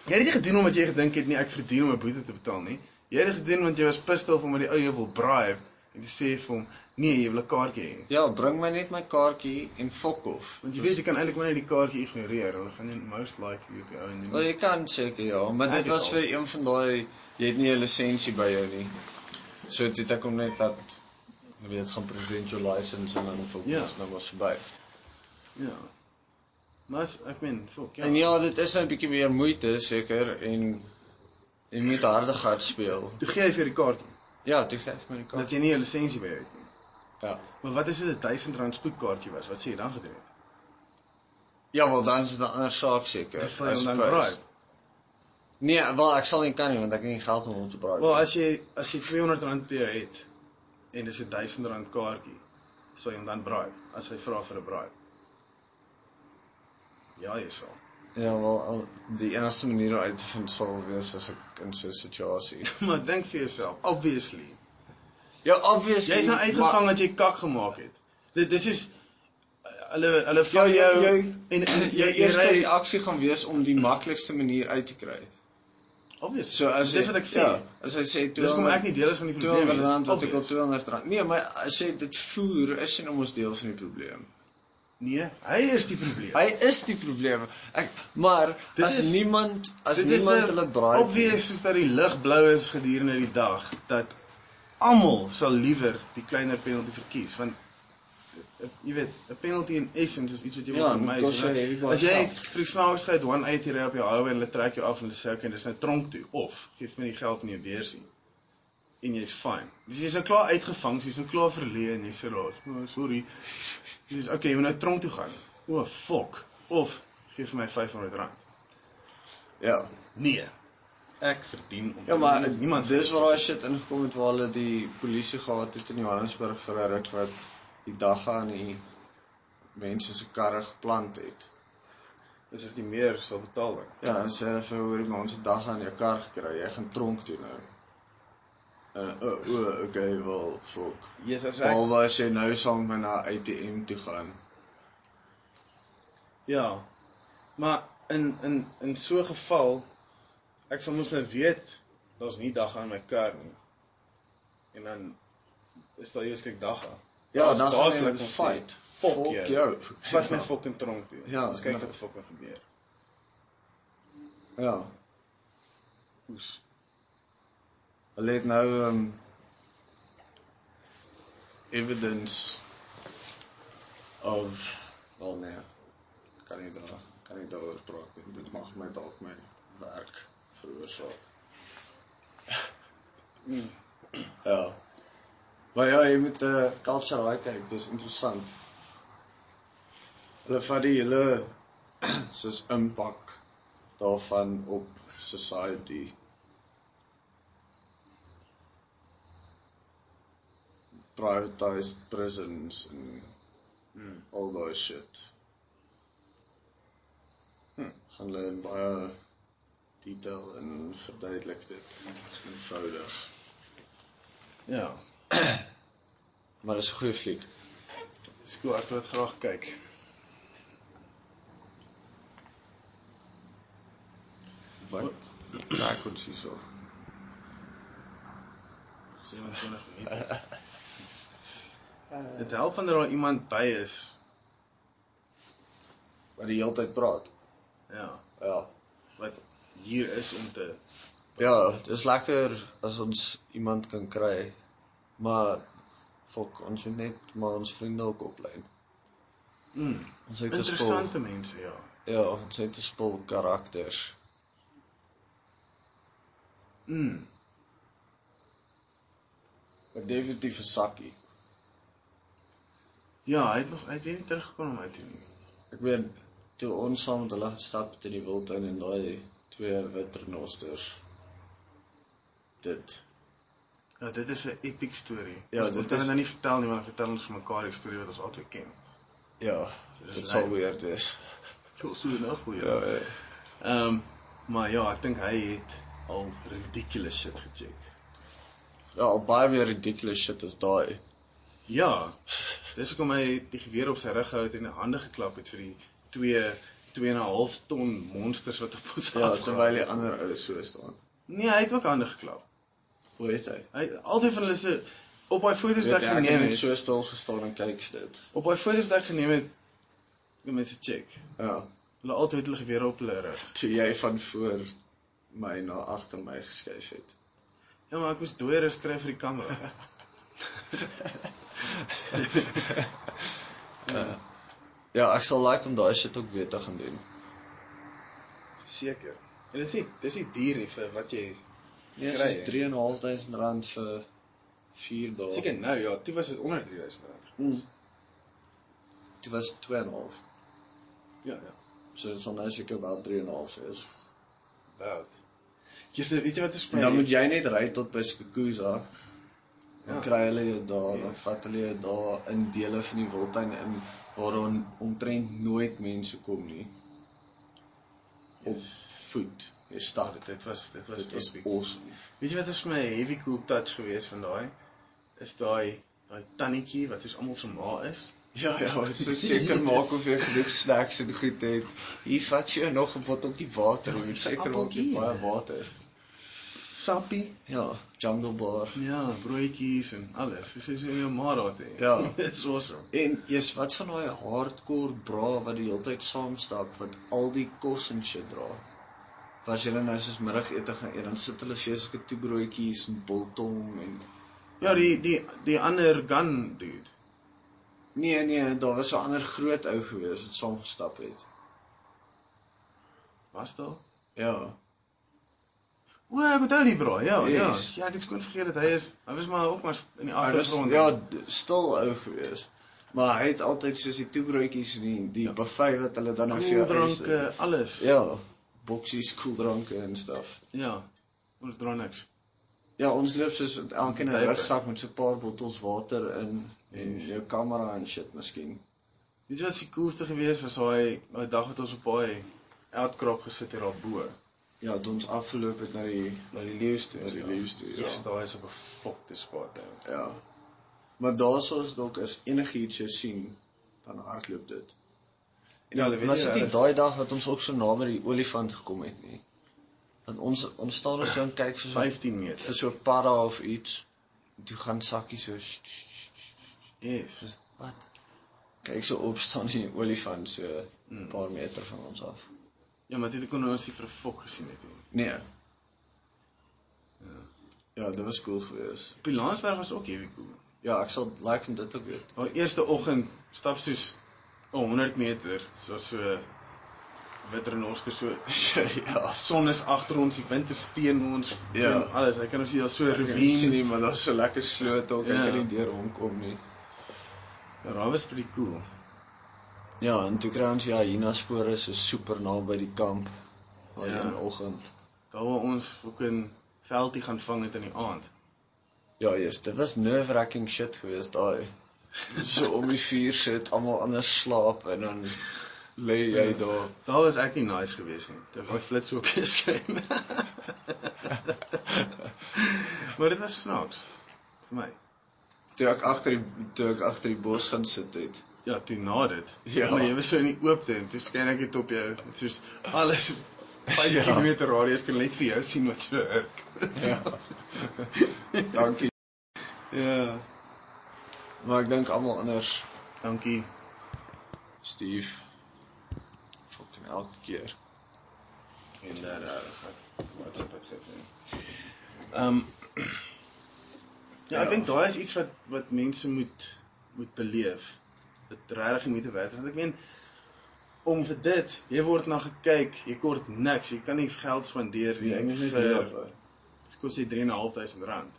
Jy het dit nie gedoen omdat jy gedink het nie ek verdien om 'n boete te betaal nie. Jy het dit gedoen want jy was pissed off omdat die ou jou wil bribe en jy sê vir hom, "Nee, jy wil 'n kaartjie hê." Ja, bring my net my kaartjie en fok off. Want jy weet jy kan eintlik maar net die kaartjie ignoreer. Hulle gaan jou most likely op die ou en Wel doen. jy kan seker ja, maar Ek dit het was al. vir een van daai jy het nie 'n lisensie by jou nie. So dit het ek hom net laat jy weet gaan present jou license en dan vir Ja. ons nou maar verby. Ja. Maar ek meen, fok, ja. En ja, dit is nou 'n bietjie meer moeite seker en jy moet harde gat speel. Toe gee hy vir die kaartjie Ja, toe gee ek my die dat kaart. jy nie 'n lisensie by het nie. Ja. Maar wat as dit 'n 1000 rand spoedkaartjie was? Wat sê jy dan gedoen het? Ja, wel dan is dit 'n ander saak seker. Dis jy hom dan bribe. Nee, wel ek sal nie kan nie want ek het nie geld om hom te bribe. Wel, as jy as jy 200 rand per jou het en dis 'n 1000 rand kaartjie, sal jy hom dan bribe as hy vra vir 'n bribe. Ja, jy sal. Ja, wel al- die enigste manier om uit te vind sal wees as ek in so 'n situasie. *laughs* maar dink vir jouself, obviously. Ja, obviously. Jy's nou uitgevang dat jy kak gemaak het. Dit dis is hulle hulle vang Ja, jou jou- en en *clears throat* jou jy eerste ry- reaksie gaan wees om die maklikste manier uit te kry. obviously. So as dis jy- wat ek sê. Ja, as hy sê Dis kom ek nie deel is van die probleem 200 nie. rand Dis wat ek al obvious. 200 rand. Nee, maar as jy dit voer, is jy nou mos deel van die probleem. Nee, hy is die probleem. Hy is die probleem. Ek maar Dit as is- niemand as niemand hulle braai Obvious is dat die lig blou is gedurende die dag dat almal sal liewer die kleiner penalty verkies want jy weet 'n penalty in essence is iets wat jy Ja, dit vermy. so baie As jy die snaaksigheid 180 ry op jou highway en hulle trek jou af en hulle sê okay, dis nou tronk toe of gee vir my die geld nie weer sien. En jy's fine. Dis jy's nou klaar uitgevang, jy's nou klaar verleë en jy sê daar, oh, sorry. Dis okay, jy moet nou tronk toe gaan. O, oh, fuck. Of gee vir my 500 rand. Ja. Nee. Ek verdien om Ja, maar niemand niemand dis waar daai shit ingekom het waar hulle die polisie gehad het in Johannesburg vir 'n rit wat die dag aan die mense se karre geplant het. is dit nie meer sal betaal. Ja, en sê vir hoor maar ons het dag aan jou kar gekry. Jy gaan tronk toe nou. En o, uh, o, okay, wel, fok. Jesus as ek Behalwe as jy nou saam met na ATM toe gaan. ja. Maar in in in so 'n geval ek sal mos nou weet daar's nie dag aan my kar nie. En dan is daar eers dag aan. Ja, dan daar's like met ons fight. Fok Fok jou. Vat my fucking tronk toe. Ja, ons kyk nou. wat fucking gebeur. Ja. Oes. Hulle het nou um evidence of wel nee. Kan nie daar kan nie daaroor praat nie. Dit mag my dalk my werk veroorsaak. Mm. Ja. Maar ja, jy moet 'n uh, culture raai kyk, dis interessant. Hulle vat die hele *clears throat* soos impak daarvan op society. Privatized prisons en Mm. al daai shit. Hm. Gaan hulle in baie detail en verduidelik dit eenvoudig. Ja. *clears throat* Maar dis 'n goeie fliek. Skool, ek wil dit graag kyk. Wat? Kyk ons hierso. 27 minute. *laughs* Dit help wanneer daar iemand by is. Wat die hele tyd praat. Ja, Ja. wat hier is om te Ja, dit is lekker as ons iemand kan kry. Maar fok, ons moet net maar ons vriende ook oplei. Mm. Ons het 'n spul. Interessante mense, ja. Ja, ons het 'n spul karakters. Mm. Maar definitief 'n sakkie. Ja, hy het nog hy het weer teruggekom om uit te nie. Ek weet toe ons saam met hulle gestap het in die wildtuin en daai twee wit renosters dit Ja, dit is 'n epic storie. Ja, ons dit dit kan is- dit nou nie vertel nie, want dan vertel ons vir mekaar die storie wat ons albei ken. ja, dis dit sal weird wees. *laughs* So so nou goeie. Ja, ja. Ehm maar ja, ek dink hy het al ridiculous shit gecheck. Ja, al baie meer ridiculous shit as daai. Ja. Dis hoekom hy die geweer op sy rug gehou het en hande geklap het vir die twee 2.5 ton monsters wat op ons Ja, terwyl die het. ander ou so staan. Nee, hy het ook hande geklap. Hoe het hy? Hy albei van hulle se op daai foto's wat ek het geneem het. so stil gestaan en kyk dit. Op daai foto's wat ek geneem het, die mense check. Ja. Hulle altyd hulle gewere op hulle rug. Toe jy van voor my na agter my geskuif het. Ja, maar ek moes dooier skryf vir die kamera. *laughs* Ja, ek sal like om daai shit ook weer te gaan doen. Seker. En dit is nie dis nie duur nie vir wat jy Nee, Kry dis jy? 3.500 rand vir 4 dae. Seker nou ja, dit was dit onder 3000 rand. Mm. Dit was 2.5. Ja, ja. So dit sal nou seker wel 3.5 wees. About. Jy sê weet jy wat is dan moet jy net ry tot by Skukuza. Dan Ja. kry hulle jou daar, dan Yes. vat hulle jou daar in dele van die wildtuin in waar on, omtrent nooit mense kom nie. Op voet. Jy stap. dit dit was dit was Dit was epic. awesome. Weet jy wat is my heavy cool touch geweest van daai? Is daai daai tannetjie wat soos almal se ma is. Ja, ja, so seker *laughs* maak of jy genoeg snacks en goed het. Hier vat jy nog 'n botteltjie water, Ja, jy seker maak jy baie water. Sappie. Ja, jungle bar. Ja, broodjies en alles. Dis is in jou ma daar te. Ja. *laughs* Dis awesome. En jy's wat van daai hardcore bra wat die hele tyd saamstap wat al die kos en shit dra. Was jy nou soos middagete gaan eet, dan sit hulle vir jou sulke toebroodjies en biltong en Ja, die die die ander gun dude. Nee, nee, daar was 'n ander groot ou gewees wat saam gestap het. Was daar? Ja. O, ek onthou die bra. Ja, Yes. ja. Ja, ek het skoon vergeet dat hy is. Hy was maar ook maar in die was agtergrond. ja, stil ou gewees. Maar hy het altyd soos die toebroodjies en die die buffet wat hulle dan nou vir jou dranke, eis- alles. Ja, boksies, koeldranke en stuff. Ja. Ons dra niks. Ja, ons loop soos elkeen 'n rugsak met so 'n paar bottels water in en Yes. jou kamera en shit miskien. Jy wat die coolste gewees was daai daai dag wat ons op daai outcrop gesit het daar bo. Ja, toe ons afgeloop het na die Na die leeu's toe. Na die leeu's toe, ja. Ja, daai is op 'n fokte spot ou. ja. Maar daarso is dalk as enigiets jy sien, dan hardloop dit. En Ja, hulle weet was nie dit nie reg. daai dag wat ons ook so naby die olifant gekom het nie. Want ons ons staan so en kyk so so 15 meter. vir so 'n padda of iets. En toe gaan sakkie so Yes. soos wat? Kyk so op staan die olifant so 'n Mm. paar meter van ons af. Ja, maar dit kon ons nie vir 'n fok gesien het nie. Nee. Ja. Ja, dit was cool geweest. Op die Laansberg was ook heavy cool. Ja, ek sal like om dit ook weet. Daai eerste oggend stap soos 'n 100 meter, so so wit renoster so *laughs* ja. son is agter ons, die wind is teen ons, Ja. en alles. Ek kan ons hier so 'n Ek sien nie, maar daar's so lekker sloot ook, ek Ja. kan nie deur rondkom nie. Ja, daar was pretty cool. Ja, en toe kry ons ja, Hina spore so super naby die kamp. Daai Ja. ja. een oggend. Daar waar ons ook 'n veldie gaan vang het in die aand. Ja, yes, dit was nerve-wracking shit geweest daai. So om die vuur sit, almal anders slaap en dan lê jy daar. Daar was ek nie nice geweest nie. Dit was flits ook geskyn. *laughs* maar dit was snaaks vir my. Toe ek agter die toe ek agter die bos gaan sit het. Ja, toe na dit. Ja. Maar jy was so in die oopte en toe skyn ek dit op jou soos alles 5 Ja. km radius kan net vir jou sien wat so hurk. Ja. Dankie. Ja. Maar ek dink almal anders Dankie. Steve fucking elke keer. En daar daar gaan op dit gee. Ehm *clears throat* Ja, ek Ja. dink daai is iets wat wat mense moet moet beleef. Dit regtig nie te werd want ek meen om vir dit, jy word na gekyk, jy kort niks, jy kan nie geld spandeer nie Jy moet net vir loop. dit kos jy 3.500 rand.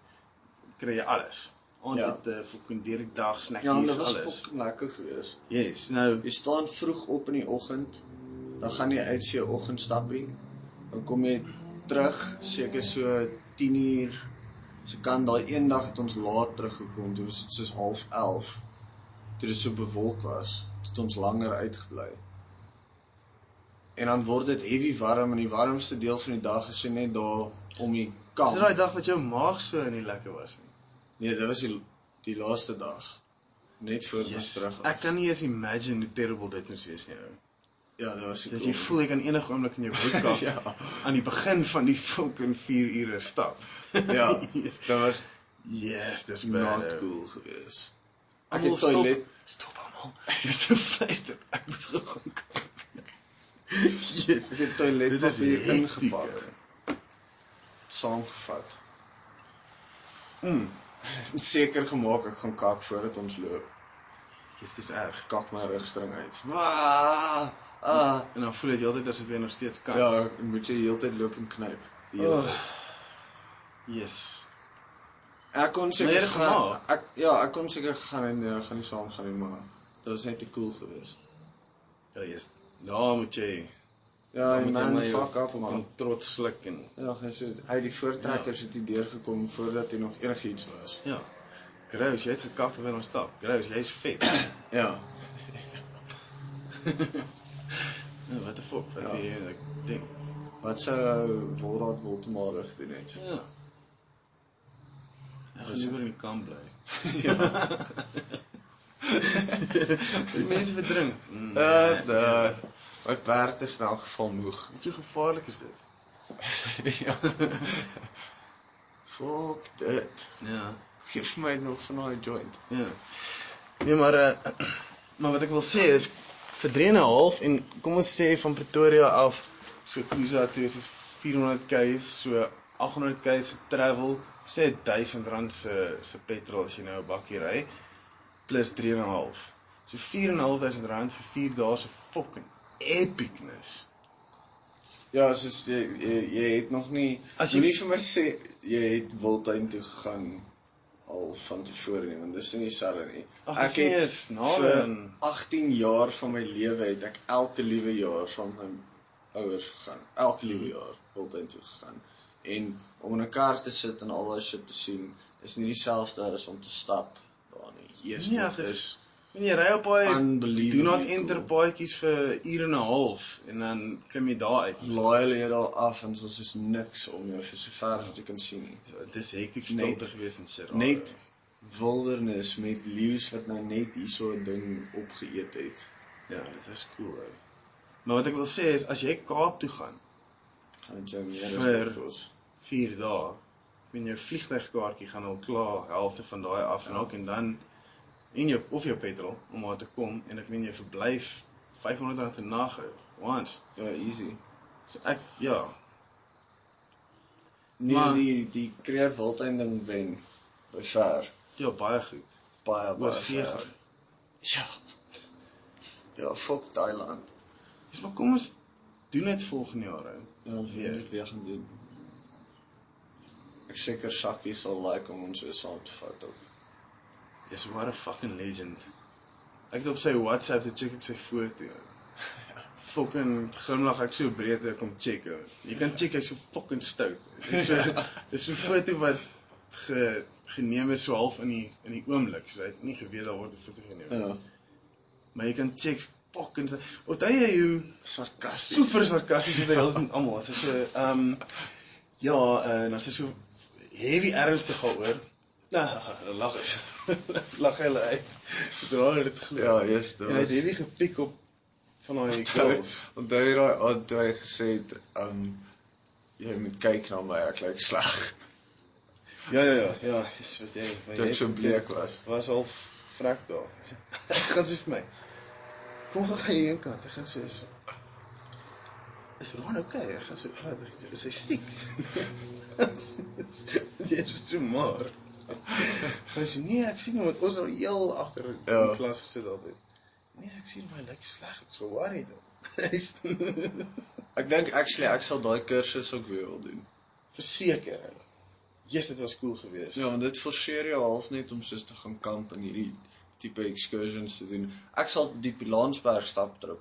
Kry jy alles. aand Ja. ete, fucking deur die dag Ja, snackies dit was alles. ook lekker geweest. Yes. Nou, Jy staan vroeg op in die oggend, dan gaan jy uit vir jou oggendstappie. Dan kom jy terug seker so 10 uur. Se kan daai een dag het ons laat teruggekom, dit was soos 11:30. Toe dit so bewolk was, het ons langer uitgebly. En dan word dit heavy warm en die warmste deel van die dag is so net daar om die kamp. dit daai dag wat jou maag so nie lekker was nie? Nee, dit was die die laaste dag. Net voor ons Yes. terug was. Ek kan nie eens imagine hoe terrible dit moes wees nie. ou. Ja, dit was Dis jy voel jy kan enige oomblik in jou broek kap *laughs* Ja. aan die begin van die fucking 4 ure stap. Ja, *laughs* dit was Yes, dis not bad. ou. cool geweest. Almal het toilet Stop, stop almal. *laughs* Dis so fluister. Ek moet gou gaan kyk. Yes. ek het toiletpapier is hectic, ingepak, ou. saamgevat. Mm. Seker gemaak ek gaan kak voordat ons loop. Yes, dis erg. Kak my rugstring uit. Ah. En dan voel jy heeltyd asof jy nog steeds kan. Ja, ek moet jy heeltyd loop en knyp. Die hele Oh. tyd. Yes. Ek kon Maar jy seker het gaan gemaak? ek ja, ek kon seker gegaan en nee, ek gaan nie saam gaan nie, maar dit was net te cool geweest. Ja, yes. Nou moet jy Ja, dan die moet jy man maar jou fuck up man. fucking trots sluk en Ja, hy sê hy die voortrekkers het hier deurgekom voordat hy nog enigiets was. ja. Gross, jy het gekap terwyl ons stap. Gross, jy's vet. Ja. *laughs* Ja, wat 'n fuck, wat Ja. jy ek dink. Wat sou Wolraad Woltemarig doen het? Ja. Ek gaan liewer in die kamp bly. ja. Die mense verdrink. Mm, Uh, nee, uh, my perd is in elk geval moeg. Hoe gevaarlik is dit? *laughs* ja. Fuck dit. Ja. Geef my nog van daai joint. Ja. Nee, maar uh, *clears throat* maar wat ek wil sê is vir 3 en 'n half en kom ons sê van Pretoria af so Kuza toe is dit 400 km, so 800 km se travel, sê 1000 rand se se petrol as jy nou 'n bakkie ry plus 3 en 'n half. So 4 en 'n half duisend rand vir 4 dae se fucking epicness. Ja, soos jy jy, jy het nog nie As jy- nie vir my sê jy het Wildtuin toe gegaan al van tevore nie, want dis nie dieselfde nie. Ag, ek nie het vir aan- 18 jaar van my lewe het ek elke liewe jaar met my ouers gegaan. Elke Hmm. liewe jaar Wildtuin toe gegaan. En om in 'n kar te sit en al daai shit te sien is nie dieselfde as om te stap daar nie. Jesus, Nee, ag, dit is En jy ry op Unbelievably do not cool. enter paadjies vir ure en 'n half en dan klim jy daar uit. laai hulle jou daar af en soos is niks om jou vir so ver as jy kan sien nie. Dit is hektiek stilte gewees in Sierra. net wildernis met leeu's wat nou net hierso 'n ding opgeëet het. Ja, dit is cool ou. Maar wat ek wil sê is as jy Kaap toe gaan Gaan dit jou meer as dit kos. 4 dae, en jou vliegtuigkaartjie gaan al klaar helfte van daai afraak en dan en jou of jou petrol om daar te kom en ek meen jy verblyf R500 'n nag. Once. Ja, easy. So ek ja, Nee, Maar- die die Creer Wildtuin ding wen by ver. ja baie goed. Baie baie gaan. Ja. Ja, fuck Thailand. Dis maar kom ons doen dit volgende jaar ou. Ja, ons Weer. dit weer gaan doen. Ek seker Sakkie sal like om ons weer saam te vat ook. Dis what a fucking legend. Ek het op sy WhatsApp te check ek sy foto. *laughs* fucking glimlag ek so breed ek kom check. ou. Jy kan check hy's so fucking stout. Dis so dis so 'n foto wat ge, geneem is so half in die in die oomblik. So hy het nie geweet daar word 'n foto geneem. Ja. Maar jy kan check fucking Onthou jy hoe Sarkasties. super sarkasties met heel *laughs* met almal. Hy so ehm um, ja, en as hy so heavy ernstig. Nou, dan *laughs* lag hy. *laughs* lag hulle uit. Sodra hulle dit glo. Ja, yes, dit En hy het heavy gepiek op van daai Onthou girls. onthou jy daai toe hy gesê het, um jy moet kyk na my, ek lyk sleg. Ja ja ja, ja, dis wat jy wat Toe jy so bleek was. was al vrek daar. *laughs* Gaan sê vir my. Kom gaan jy een kant. Ek gaan sê is Is Ron okay? Ek gaan sê, "Wat is hy siek?" *laughs* Jy is so maar. Sy sê, "Nee, ek sien hom met ons al heel agter in Ja. die klas gesit altyd." Nee, ek sien hy lyk sleg. Ek's so worried. Hy's *laughs* Ek dink actually ek sal daai kursus ook weer wil doen. verseker. yes, dit was cool geweest. Ja, want dit forceer jou half net om soos te gaan kamp en hierdie tipe excursions te doen. Ek sal die Pilansberg staptrip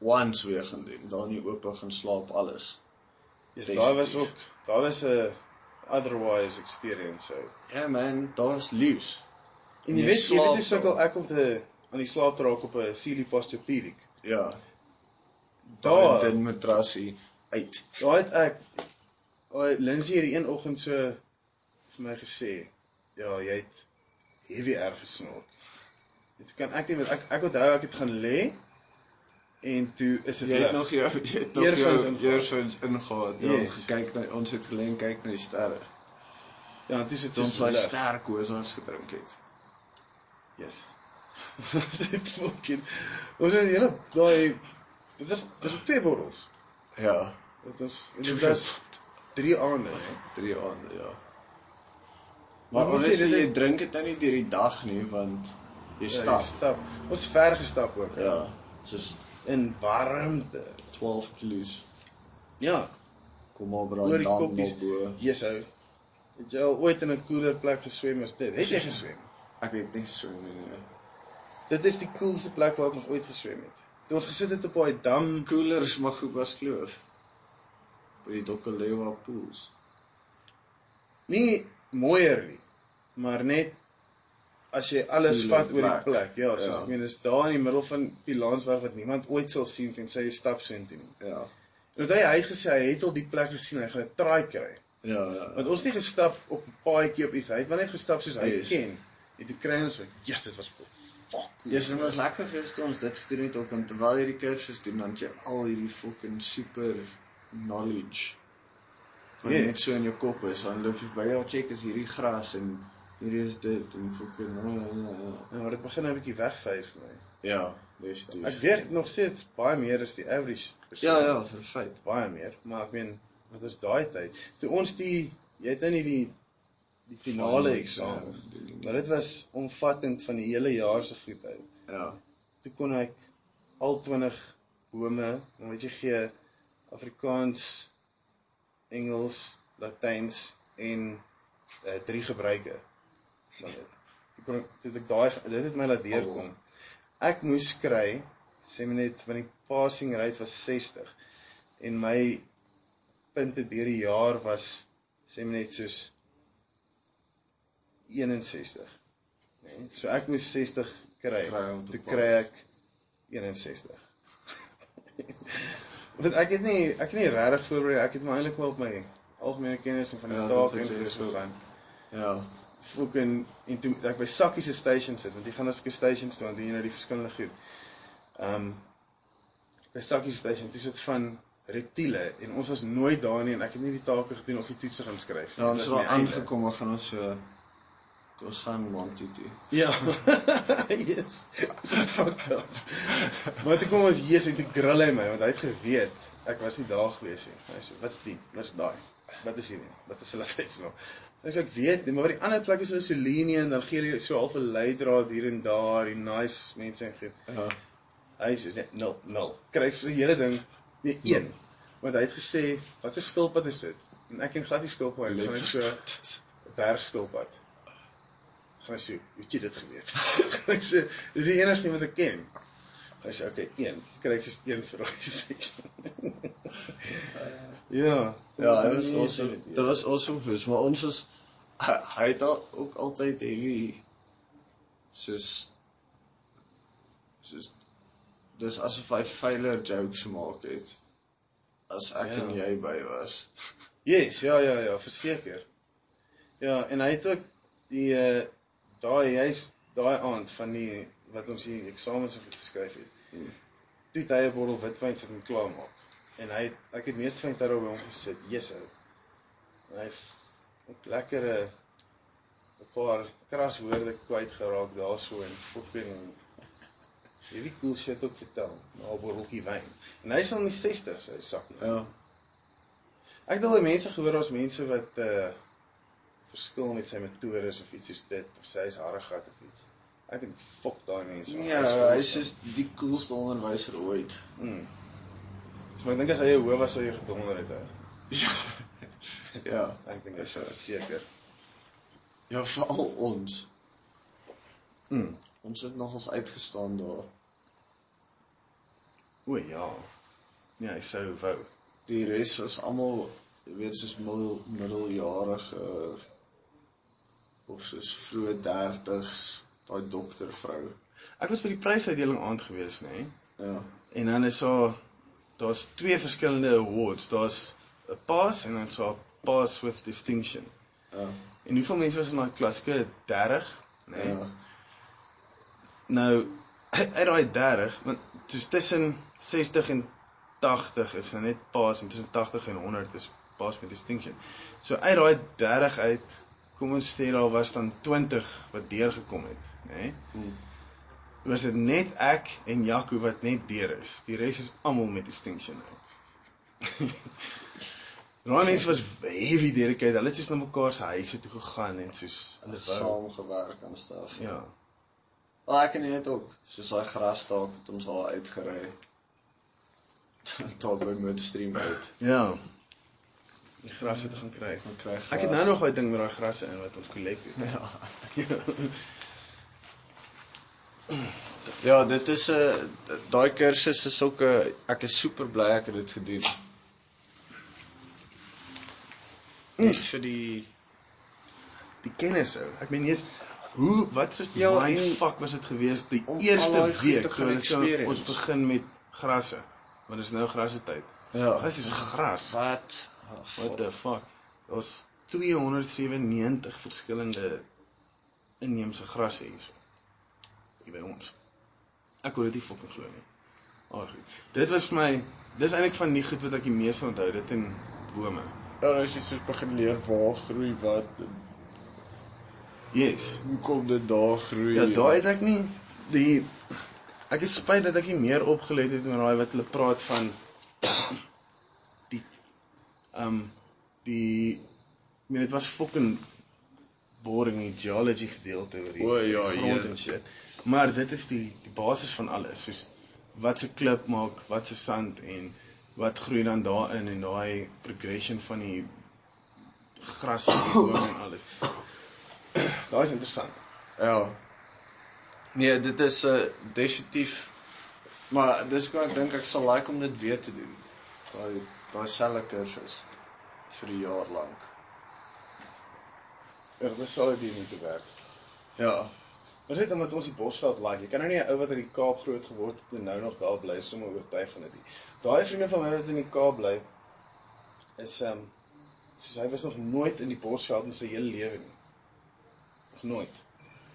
once weer gaan doen. Daar in die oop gaan slaap alles. Yes, daar was ook daar was 'n otherwise experience so. Ja yeah, man, daar was leaves. En jy weet, jy weet hoe sukkel ek om te aan die slaap te raak op 'n Sealy Posturepedic. Ja. Daar- in matrasie uit. Daar het ek Oi, Lindsay het die een oggend so vir my gesê, ja, jy het heavy erg gesnork. Dit kan ek nie met ek ek onthou ek het gaan lê en toe is dit Jy het nog jou *laughs* jy het nog Earphones jou earphones ingehaal. Ja, Yes. gekyk na ons het gelê kyk na die sterre. Ja, toe is dit ons so daai lig. sterkosas gedrink het. Yes. *laughs* Ons het fucking ons het hele daai dit was dit was twee bottels. Ja. Dit was en dit was drie aande, hè. drie aande, ja. Maar ons dit- jy drink dit nou nie deur die dag nie want jy Ja, stap. jy stap. Ons ver gestap ook. Ja, soos In warmte. 12 kilos. Ja, Kom oor braai die dan nog bo. Jesou. Het jy al ooit in 'n koeler plek geswem as dit? Het jy geswem? Ek weet nie so nie. nee. Dit is die coolste plek waar ek nog ooit geswem het. Toe ons gesit het op daai dam, Koelers mag goed was kloof. By die Dokalewa pools. nie mooier nie, maar net as jy alles vat oor die plek. Ja, soos Ja. ek meen is daar in die middel van Pilansberg wat niemand ooit sal sien tensy jy stap soontoe nie. Ja. En hy hy gesê hy het al die plek gesien, hy gaan 'n traai kry. Ja, ja. Want ons het nie gestap op 'n paadjie op iets, hy het maar net gestap soos hy Yes. ken. En toe kry ons so, "Jesus, dit was cool." Fuck. Ja, yes, dit was lekker geweest toe ons dit gedoen het ook want terwyl jy die kursus doen dan jy al hierdie fucking super knowledge. Wat Ja. net so in jou kop is. Dan loop jy by jou check is hierdie gras en hierdie is dit en fucking ja, ja, ja. Ja, maar dit begin nou 'n bietjie wegvyf my. Ja, definitief. Ek weet nog steeds baie meer as die average persoon. Ja, ja, vir feit. baie meer, maar ek meen wat is daai tyd? Toe ons die jy het nou nie die die finale Final eksamen. doen. Maar dit was omvattend van die hele jaar se goed uit. Ja. Toe kon ek al 20 bome, weet jy gee Afrikaans, Engels, Latyns en uh, drie gebruike van dit. Toe kon ek toe het ek daai dit het my laat deurkom. Ek moes kry sê my net want die passing rate was 60 en my punte deur die jaar was sê my net soos 61. Nee, so ek moes 60 kry. Om te toe kry ek 61. *laughs* Want ek het nie ek het nie regtig voorberei. Ek het maar eintlik wel op my algemene kennis en van die Ja, dit taak en so- gegaan. Ja. Fucking en toe ek by Sakkie se station sit, want jy gaan as ek 'n station toe, doen jy nou die verskillende goed. Ehm um, by Sakkie se station, dis dit van reptiele en ons was nooit daar nie en ek het nie die take gedoen of die toetse gaan skryf. Ja, ons het al aangekom, ons gaan ons so ons gaan Monty toe. Ja. *laughs* yes. Fuck up. Maar toe kom ons Jesus en toe grill hy my want hy het geweet ek was nie daar gewees nie. Hy sê, "Wat's die? Wat's daai? Wat is hierdie? Wat is hulle *laughs* fees nou?" Ek sê ek weet nie, maar by die ander plekke is hulle so lenient en dan gee hulle so half 'n leidraad hier en daar, die nice mense en goed. Ja. Hy sê net 0 0. Kry vir die hele ding nee 1. Want hy het gesê, "Wat 'n skilpad is dit?" En ek ken glad nie skilpad nie. Gaan ek so 'n bergskilpad. Gaan ek sê, "Het jy dit geweet?" *laughs* Ek sê, "Dis die enigste wat ek ken." Hy sê, "Oké, 1. Kry ek soos 1 vir daai *laughs* sessie." ja. Ja, dit was awesome. dit- was awesome geweest, maar ons was hy, het al, ook altyd heavy soos soos dis asof hy feiler jokes gemaak het as ek Ja. en jy by was. *laughs* Yes, ja ja ja, verseker. Ja, en hy het ook die uh daai hy's daai aand van die wat ons die eksamens op geskryf het. Toe het hy 'n bottel witwyn sit en klaar maak. En hy het- ek het meeste van die tyd daar by hom gesit. Jesus. En hy het ook lekker 'n paar kras woorde kwyt geraak daarso en fucking hierdie cool shit ook vertel na 'n botteltjie wyn. En hy's al in die 60s, hy sak. Ja. Ek het al baie mense gehoor as mense wat uh verskil met sy metodes of iets soos dit of sy is harregat of iets. Ek dink fok daai mense. man. Ja, Hy hy awesome. just die coolste onderwyser ooit. Mm. Maar ek dink as hy 'n hoof was sou jy gedonder het. Hè. Ja. *laughs* Ek dink dit is verseker. Ja, veral ons. Mm. Ons het nogals uitgestaan daar. O ja. Nee, hy sou wou. Die res was almal, jy weet, soos middel middeljarige of soos vroeë 30s, daai doktervrou. Ek was by die prysuitdeling aand gewees, nê? Nee? Ja. En dan is daar daar's twee verskillende awards. Daar's 'n pass en dan so 'n pass with distinction. Ja. En hoeveel mense was in daai klaske? 30, nê? Nee? Ja. Nou *clears throat* uit daai 30, want soos tussen 60 en 80 is nou net pass en tussen 80 en 100 is pass met distinction. So uit daai 30 uit kom ons sê daar was dan 20 wat deurgekom het, nê? Nee? Hm. Was dit net ek en Jaco wat net deur is. Die res is almal met distinction nou. Mense was heavy dedicated. Hulle het soos na mekaar se huise toe gegaan en soos hulle wou. saamgewerk aan staf. Ja. Wel ek en het ook soos daai grasstaak het ons al uitgery. *laughs* Daar by Midstream uit. Ja. Die grasse te gaan kry. Dan kry gras. Ek het nou nog daai ding met daai grasse in wat ons kollek het. Ja. *laughs* Ja, dit is 'n uh, daai kursus is ook 'n ek is super bly ek het dit gedoen. Net vir die Die kennis ou. Ek meen jy's hoe wat soos Ja, ja, en- fuck was dit geweest die om eerste week toe gaan hulle so, ons begin met grasse. Want dit is nou grasse tyd. ja, Gras is gras. wat oh, What the fuck? Daar's 297 verskillende inheemse grasse hierso. Hier by ons. Ek wil dit nie fucking glo nie. Maar goed. Dit was vir my dis eintlik van die goed wat ek die meeste onthou, dit en bome. Ja, as jy soos begin leer waar groei wat Yes. hoe kom dit daar groei? Ja, daai het ek nie die ek is spyt dat ek nie meer opgelet het met daai wat hulle praat van um, die ek meen dit was fucking boring die geology gedeelte oor die O, ja, grond ja. en shit. Maar dit is die die basis van alles, soos wat se klip maak, wat se sand en wat groei dan daarin en daai progression van die gras en die bome en *coughs* alles. Daai is interessant. Ja. Nee, dit is 'n uh, definitief maar dis wat ek dink ek sal like om dit weer te doen. Daai daai selfe kursus vir 'n jaar lank. Ja, dit sal dit hier moet werk. Ja. Maar dit omdat ons die Bosveld like. Jy kan nou nie 'n ou wat in die Kaap groot geword het en nou nog daar bly sommer oortuig van dit. nie. Daai vriende van my wat in die Kaap bly is ehm um, soos hy was nog nooit in die Bosveld in sy hele lewe nie. Nog nooit.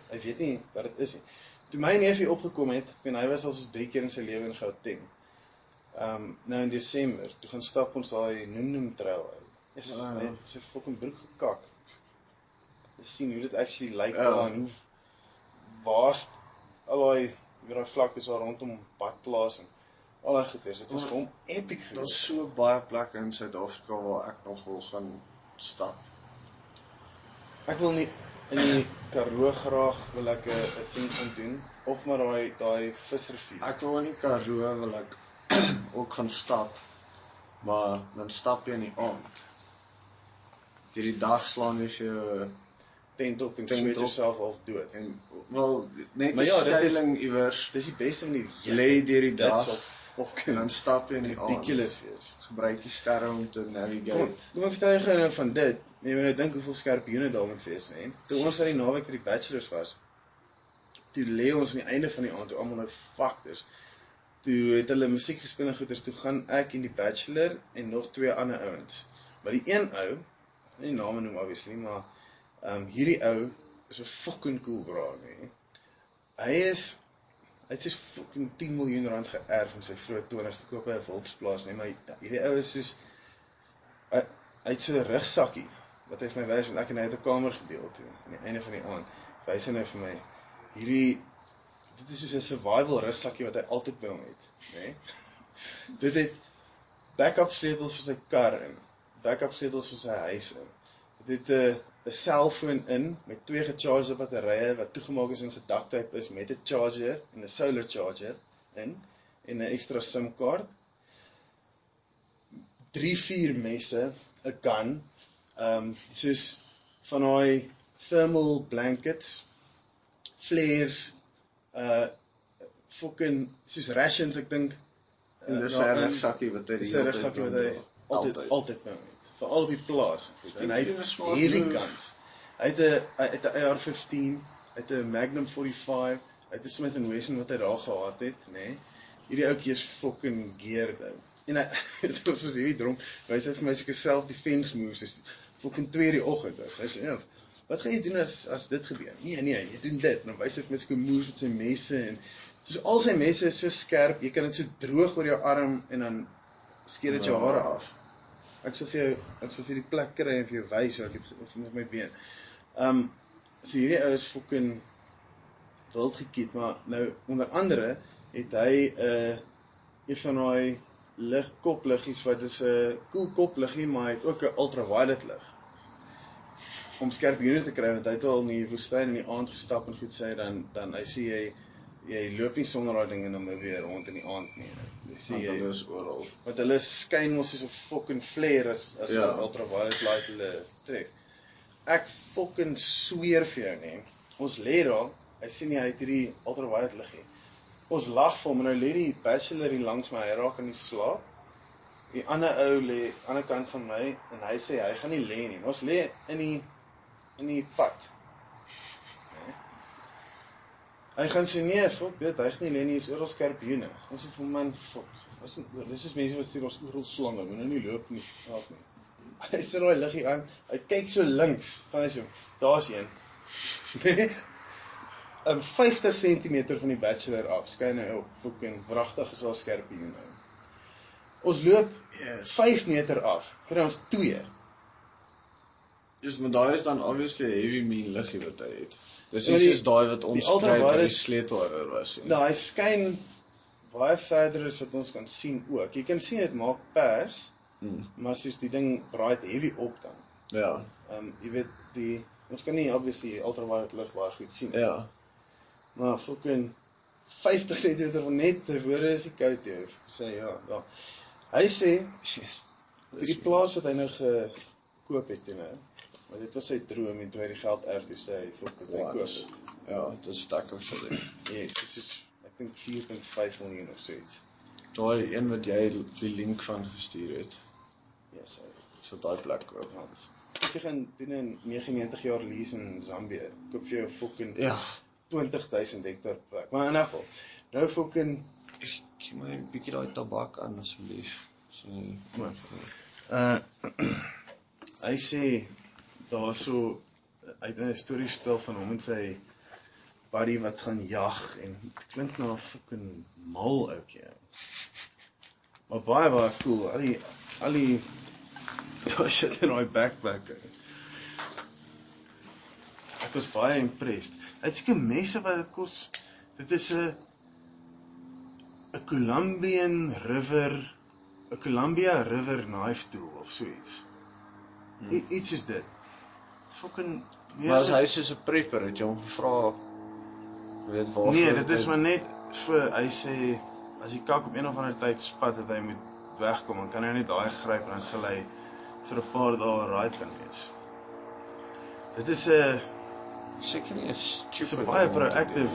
Hy weet nie wat dit is nie. Toe my neefie opgekom het, en hy was al soos 3 keer in sy lewe in Gauteng. Ehm um, nou in Desember, toe gaan stap ons daai Noem trail uit. Is Ah. net so fucking broek gekak. Jy sien hoe dit actually lyk Ja. daar en hoe vaast al daai weer daai vlaktes daar rondom badplaas en al daai goeders. Dit was vir hom epic Daar's geweest. so baie plekke in Suid-Afrika waar ek nog wil gaan stap. Ek wil nie in die Karoo graag wil ek 'n 'n ding gaan doen of maar daai daai visrivier. Ek wil in die Karoo wil ek ook gaan stap. Maar dan stap jy in die aand. Deur die dag slaan jy jou tent op en sweet op. jouself half dood. en wel net 'n Maar ja, is- skuiling iewers Dis die beste manier. lê deur die dag sal of en dan stap jy in die aand. ridiculous wees. Gebruik die sterre om te Kom, navigate. kom ek vertel jou gou nou van dit. Jy moet nou dink hoeveel skerp joene daar moet wees, hè. Toe ons aan die naweek vir die bachelors was, toe lê ons aan die einde van die aand toe almal nou factors. Toe het hulle musiek gespeel en goeters, toe gaan ek en die bachelor en nog twee ander ouens. Maar die een ou, nie name noem obviously, maar ehm um, hierdie ou is 'n fucking cool bra, nê. Hy is hy het sy fucking 10 miljoen rand geërf in sy vroeë 20's te koop by 'n wolfsplaas, nê, maar hierdie ou is soos hy hy het so 'n rugsakkie wat hy vir my wys want ek en hy het 'n kamer gedeel toe aan die einde van die aand. Wys hy nou vir my hierdie dit is soos 'n survival rugsakkie wat hy altyd by hom het, nê? *laughs* Dit het backup sleutels vir sy kar in, backup sleutels vir sy huis in. Dit het 'n 'n selfoon in met twee gechargede batterye wat toegemaak is en gedaktyp is met 'n charger en 'n solar charger in en 'n ekstra SIM-kaart. 3 4 messe, 'n gun, Ehm um, soos van daai thermal blankets, flares, uh fucking soos rations ek dink En dis uh, 'n daarin. rugsakkie wat hy die Dis hele tyd wat hy altyd altyd hom het. Veral op die plaas. En hy move. guns. Hy het 'n hy het 'n AR-15, hy het 'n Magnum 45, hy het 'n Smith Wesson wat hy daar gehad het, nê. Nee. Hierdie ouetjie is fucking geared ou. En hy *laughs* dit was soos hierdie dronk. Hy sê vir my seker self defense moves is fucking 2 die oggend. ou. Hy sê ja, wat gaan jy doen as as dit gebeur? Nee, nee, jy doen dit. Dan wys hy vir my seker moves met sy messe en soos al sy messe is so skerp, jy kan dit so droog oor jou arm en dan skeer dit jou Ja. hare af. Ek sal vir jou ek sal vir die plek kry en vir jou wys hoe ek het of met my been. Um so hierdie ou is fucking wild gekiet, maar nou onder andere het hy 'n uh, een van daai lig kopliggies wat is 'n cool kopliggie, maar hy het ook 'n ultraviolet lig. Om skerp hierne te kry want hy het al in die woestyn in die aand gestap en goed sê dan dan hy sê jy jy loop nie sonder daai ding en dan weer rond in die aand nie. Jy sê Want jy hulle is oral. want hulle skyn mos soos 'n fucking flare as as 'n Ja. ultraviolet light hulle tref. Ek fucking sweer vir jou nê. Ons lê daar, hy sien nie hy het hierdie ultraviolet liggie. Ons lag vir hom en nou lê die bachelor hier langs my, hy raak in die slaap. Die ander ou lê aan die ander kant van my en hy sê hy gaan nie lê nie. Ons lê in die in die pad. Hy gaan sê nee, fuck dit, hy gaan nie nie, is oral skorpioene. Ons sê vir man, fuck. Wat is dis is mense wat sê ons oral slange, moet nou nie loop nie. Help nie. *laughs* Hy sit daai liggie aan. Hy kyk so links, van hy so, daar's een. 'n 50 cm van die bachelor af skyn hy op. Fucking wragtig is daar skorpioene. Ons loop Yes. 5 meter af. Kry ons 2. Dis maar daai is dan obviously 'n heavy mean liggie wat hy het. Dis Ja, nie soos daai wat ons kry by die sleutelhouer was nie. Nou, hy skyn baie verder as wat ons kan sien ook. Jy kan sien dit maak pers, Mm. maar soos die ding braai dit heavy op dan. Ja. Ehm um, jy weet die ons kan nie obviously ultraviolet lig baie goed sien. Ja. Maar fucking 50 cm van net tevore is die koud jy sê ja, ja. Hy sê Yes. vir die plaas wat hy nou gekoop het en nou. Maar dit was sy droom en toe hy die geld erf sê hy fuck dit hy koop dit. Ja, dit is stack of shit. Ja, dit is ek dink 4.5 miljoen of so iets. Daai een wat jy die link van gestuur het. Ja, so. So daai plek koop. Want jy gaan doen 'n 99 jaar lease in Zambië. Koop vir jou fucking Ja. 20000 hektar plek. Maar in 'n geval, nou fucking Ek gee my 'n bietjie daai tabak aan asseblief. So nie. Maar- uh *clears throat* hy sê daarso het 'n storie stil van hom en sy buddy wat gaan jag en dit klink na 'n fucking mal ouetjie. Maar baie baie cool. Al die al die *laughs* daai shit in daai backpack. Ek was baie impressed. Hy het seker messe wat dit kos. Dit is 'n 'n Colombian River 'n Columbia River knife tool of so iets. Hmm. I, iets is dit. Fucking Maar as hy soos 'n prepper het jy hom gevra weet waar Nee, dit is maar net vir hy sê as die kak op een of ander tyd spat dat hy moet wegkom, dan kan hy net daai gryp en dan sal hy vir 'n paar dae right kan wees. Dit is 'n seker nie 'n stupid baie proactive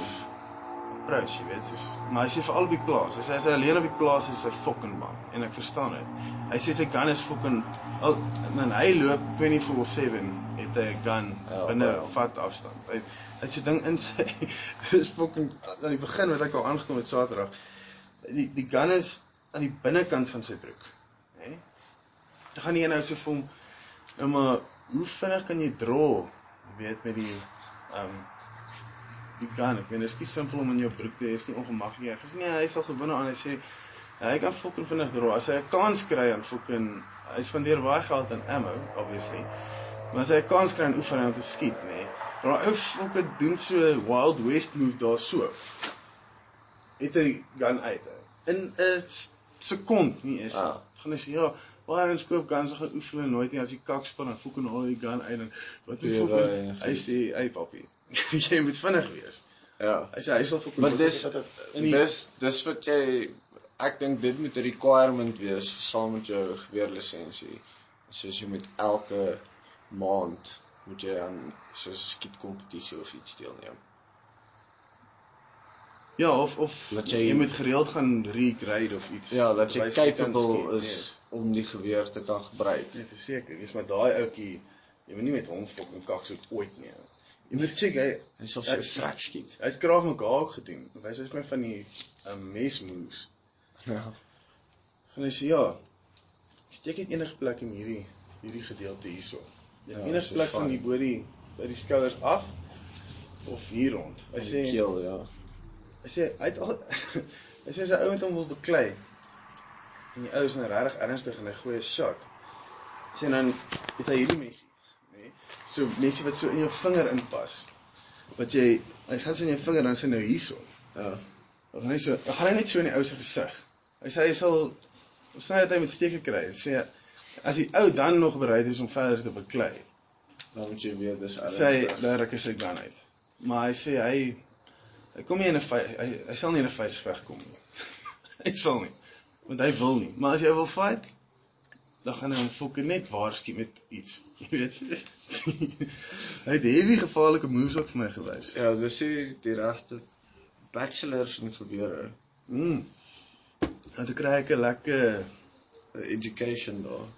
approach, jy weet, soos maar hy sê vir al op die plaas. Hy sê as hy alleen op die plaas is, is hy fucking bang en ek verstaan dit. Hy sê sy gun is fucking al en hy loop 24/7 het hy 'n gun Ja, binne ja. vat afstand. Hy hy het so ding in sy *laughs* dis fucking aan die begin wat ek al aangekom het Saterdag. Die die gun is aan die binnekant van sy broek, hè? Dan gaan nie nou so vir hom nou maar hoe vinnig kan jy draw, jy weet met die ehm um, die gun. Ek meen dit is nie simpel om in jou broek te hê, is nie ongemaklik nie. Hy sê nee, hy is al gewinne aan. Hy sê hy kan fucking vinnig draw. As hy 'n kans kry aan fucking hy spandeer baie geld aan ammo, obviously. Maar as hy 'n kans kry aan oefening om te skiet, nê. Nee, maar ou fucking doen so 'n Wild West move daar so. Het hy gun uit. hè. In 'n sekond nie is. Ah. Gaan hy sê ja, baie ons koop guns gaan oefen en nooit nie as jy kak spin dan fucking haal die gun uit en wat daai fucking hy sê, "Hey papi, *laughs* jy moet vinnig wees." Ja. Hy sê hy sal fucking Maar dis dis dis wat jy ek dink dit moet 'n requirement wees saam met jou geweerlisensie. Soos jy moet elke maand moet jy aan so 'n skietkompetisie of iets deelneem. Ja, of of Dat jy, jy- moet gereeld gaan regrade of iets. Ja, dat jy capable skiet, is om die geweer te kan gebruik. Nee, nee verseker. Dis maar daai ouetjie, jy moet nie met hom fok en kak so ooit nie. ou. Jy moet check hy Hy Ja, so vrek skiet. hy het kraag mekaar ook gedoen. Wys hy's my van die um, mes moves. Ja. Gaan hy sê ja. Steek net enige plek in hierdie hierdie gedeelte hierso. Ja, enige plek van die bo die by die skouers af of hier rond. Hy Hy sê sê keel, ja. hy sê hy het al *laughs* hy sê sy ou met hom wil beklei. En die ou is nou regtig ernstig en hy gooi 'n shot. Sê dan het hy hierdie mensie, nê? So mensie wat so in jou vinger inpas. Wat jy hy gaan sy in jou vinger dan sê nou hierso. Ja. Dan gaan hy so, dan gaan hy net so in die ou se gesig. Hy sê hy sal sny dat hy met steke kry. Hy sê as die ou dan nog bereid is om verder te beklei, Dan moet jy weet dis sê hy ernstig. dan ruk hy sy gun uit. Maar hy sê hy hy kom nie in 'n fight hy hy sal nie in 'n fight vegkom nie. *laughs* hy sal nie. Want hy wil nie. Maar as jy wil fight, dan gaan hy hom fokke net waarsku met iets. *laughs* Jy weet. *laughs* hy het heavy gevaarlike moves ook vir my gewys. Ja, dis die, die regte bachelors in gewere. Mm. En toe kry ek 'n lekker Uh, education daar.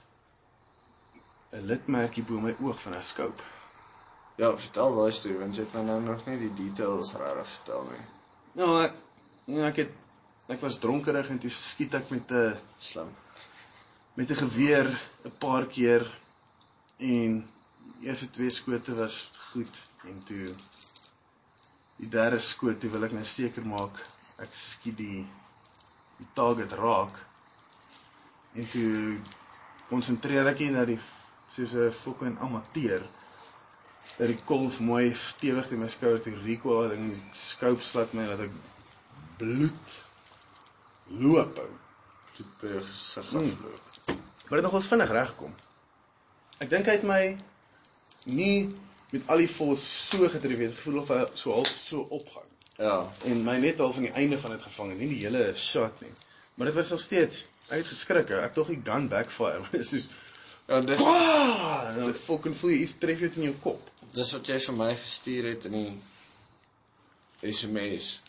'n litmerkie bo my oog van 'n scope. Ja, vertel daai storie want jy het my nou nog nie die details regtig vertel nie. Nou ek ja, ek het ek was dronkerig en toe skiet ek met 'n Slim. Met 'n geweer 'n paar keer en die eerste twee skote was goed en toe die derde skoot toe wil ek nou seker maak ek skiet die die target raak en toe konsentreer ek nie na die soos 'n fucking amateur dat die kolf mooi stewig teen my skouer toe recoil en die scope slat my dat ek bloed loop ou. Dit by jou gesig Mm. Maar dit nogals vinnig regkom. Ek dink hy het my nie met al die vol so getref het, gevoel of hy so half so opgaan Ja. en my net al van die einde van dit gevang het, nie die hele shot nie. Maar dit was nog steeds hy het geskrik. ou. Ek dog die gun backfire. *laughs* Dit is soos Ja, dis "Wah!" en dan fucking voel jy iets tref jou in jou kop. dis wat jy vir my gestuur het in die SMS.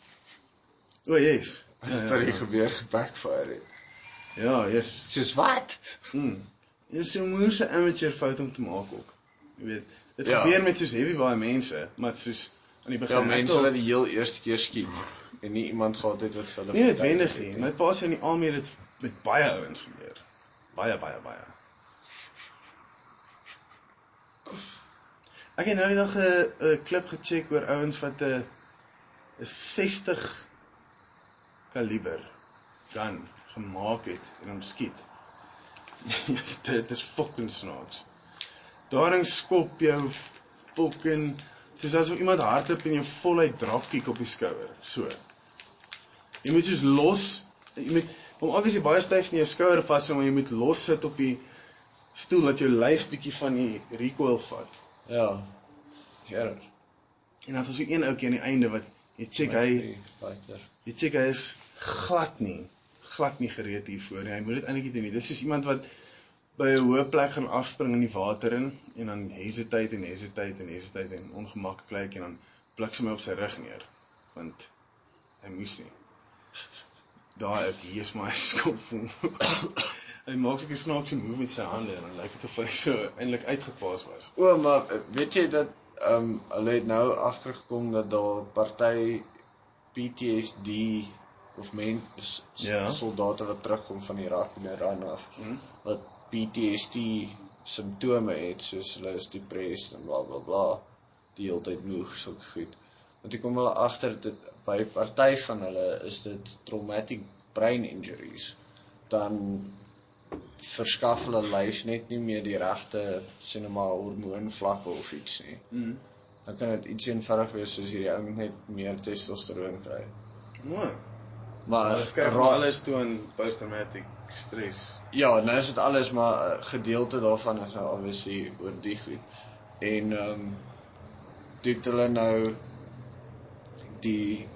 O, oh, yes. As dit ja, gebeur gebackfire het. Ja, yes. Soos wat? Mm. Dit is so 'n moeëse amateur fout om te maak ook. Jy weet, dit Ja. gebeur met soos heavy baie mense, maar soos aan die begin Ja, mense wat die heel eerste keer skiet en nie iemand gehad het wat vir hulle verduidelik noodwendig nie. My pa sê in die army het dit met baie ouens gebeur. Baie baie baie. Ek het nou die dag 'n 'n klip gecheck oor ouens wat 'n 'n 60 kaliber gun gemaak het en hom skiet. *laughs* dit is fucking snaaks. Daarin skop jou fucking soos asof iemand hardloop en jou voluit dropkick op die skouer. So. Jy moet soos los, jy moet hom obviously baie styf in jou skouer vas, maar jy moet los sit op die stoel dat jou lyf bietjie van die recoil vat. Ja. Gerard. En dan is daar so een ouetjie aan die einde wat jy check hy fighter. jy check hy is glad nie glad nie gereed hiervoor nie. Hy moet dit eintlik doen. Dis soos iemand wat by 'n hoë plek gaan afspring in die water in en dan hesitate en hesitate en hesitate en ongemaklik en dan bliksem hy op sy rug neer. Want hy moes nie. Daai ek hier is hy skop hom. hy maak seker snaakse move met sy hande en dan lyk dit of hy so eintlik uitgepaas was. O, maar weet jy dat ehm um, hulle het nou agtergekom dat daar party PTSD of men s- s- Ja. soldate wat terugkom van Irak en Iran af Hm? wat PTSD simptome het soos hulle is depressed en bla bla bla die hele tyd moeg so goed. Want ek kom hulle agter dit by party van hulle is dit traumatic brain injuries dan verskaf hulle lyf net nie meer die regte sê nou maar hormoonvlakke of iets nie. Mm. Dan kan dit iets eenvoudig wees soos hierdie ou net meer testosteroon kry. Mooi. Maar Maar skryf ra- alles toe aan post-traumatic stress. Ja, nou is dit alles maar 'n gedeelte daarvan is nou obviously oor die goed. En ehm um, dit hulle nou die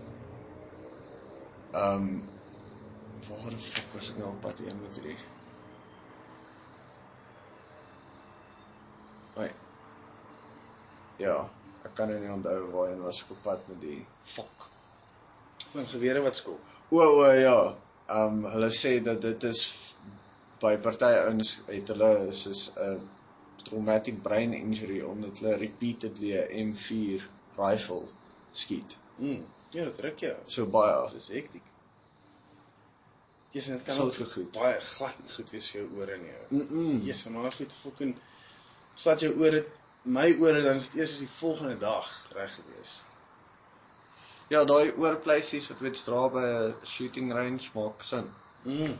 ehm um, waar die fuck was ek nou op pad heen met hierdie? Oi, Ja, ek kan nou nie onthou waarheen was ek op pad met die fok. Van gewere wat skop. O o ja. Ehm um, hulle sê dat dit is by party ouens het hulle soos 'n traumatic brain injury omdat hulle repeatedly 'n M4 rifle skiet. Mm. Ja, dit ruk jou. So baie. Dis hektiek. Jesus, dit kan ook goed. baie glad goed wees vir jou ore nie. ou. Mm. -mm. Jesus, van daai goed fucking slat jou ore my ore dan is dit eers die volgende dag reg gewees. Ja, daai oorpleisies wat met dra by 'n shooting range maak sin. Mm.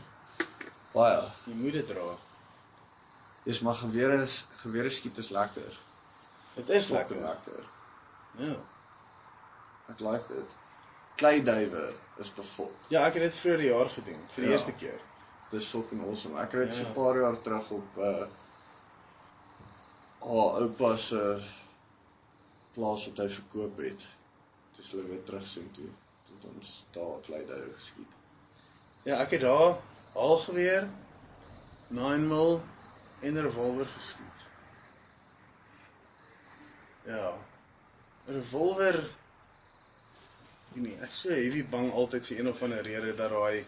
Baie. Jy moet dit dra. Dis maar gewere is gewere skiet is lekker. Dit is lekker. lekker. Ja. Ek like dit. Kleiduiwe is befok. Ja, ek het dit vroeër die jaar gedoen vir die Ja. eerste keer. Dis fucking awesome. Ek het dit so Ja. 'n paar jaar terug op uh haar oupa se plaas wat hy verkoop het. Dis hulle weer terug so toe. Toe het ons daar kleiduiwe geskiet. Ja, ek het daar halgeweer 9 mil en 'n revolver geskiet. Ja. 'n Revolver Ek nee, ek is so heavy bang altyd vir een of ander rede dat daai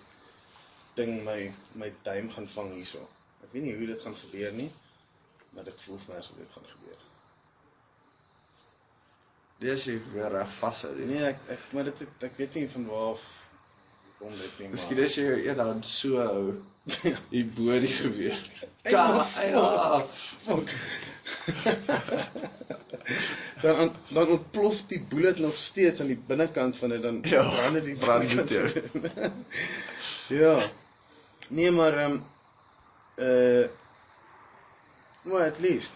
ding my my duim gaan vang hierso. Ek weet nie hoe dit gaan gebeur nie, maar dit voel vir my asof dit gaan gebeur. Dis jy weer reg vashou. Nee. Ek ek maar dit het- ek weet nie van waar af kom dit nie. Miskien as jy jou een hand so hou hier bo die geweer. *laughs* Ja, ja. Fuck. dan dan ontplof die bullet nog steeds aan die binnekant van dit dan Ja, brand dit die brand dit binnekant. *laughs* ja. Nee, maar ehm um, uh maar at least.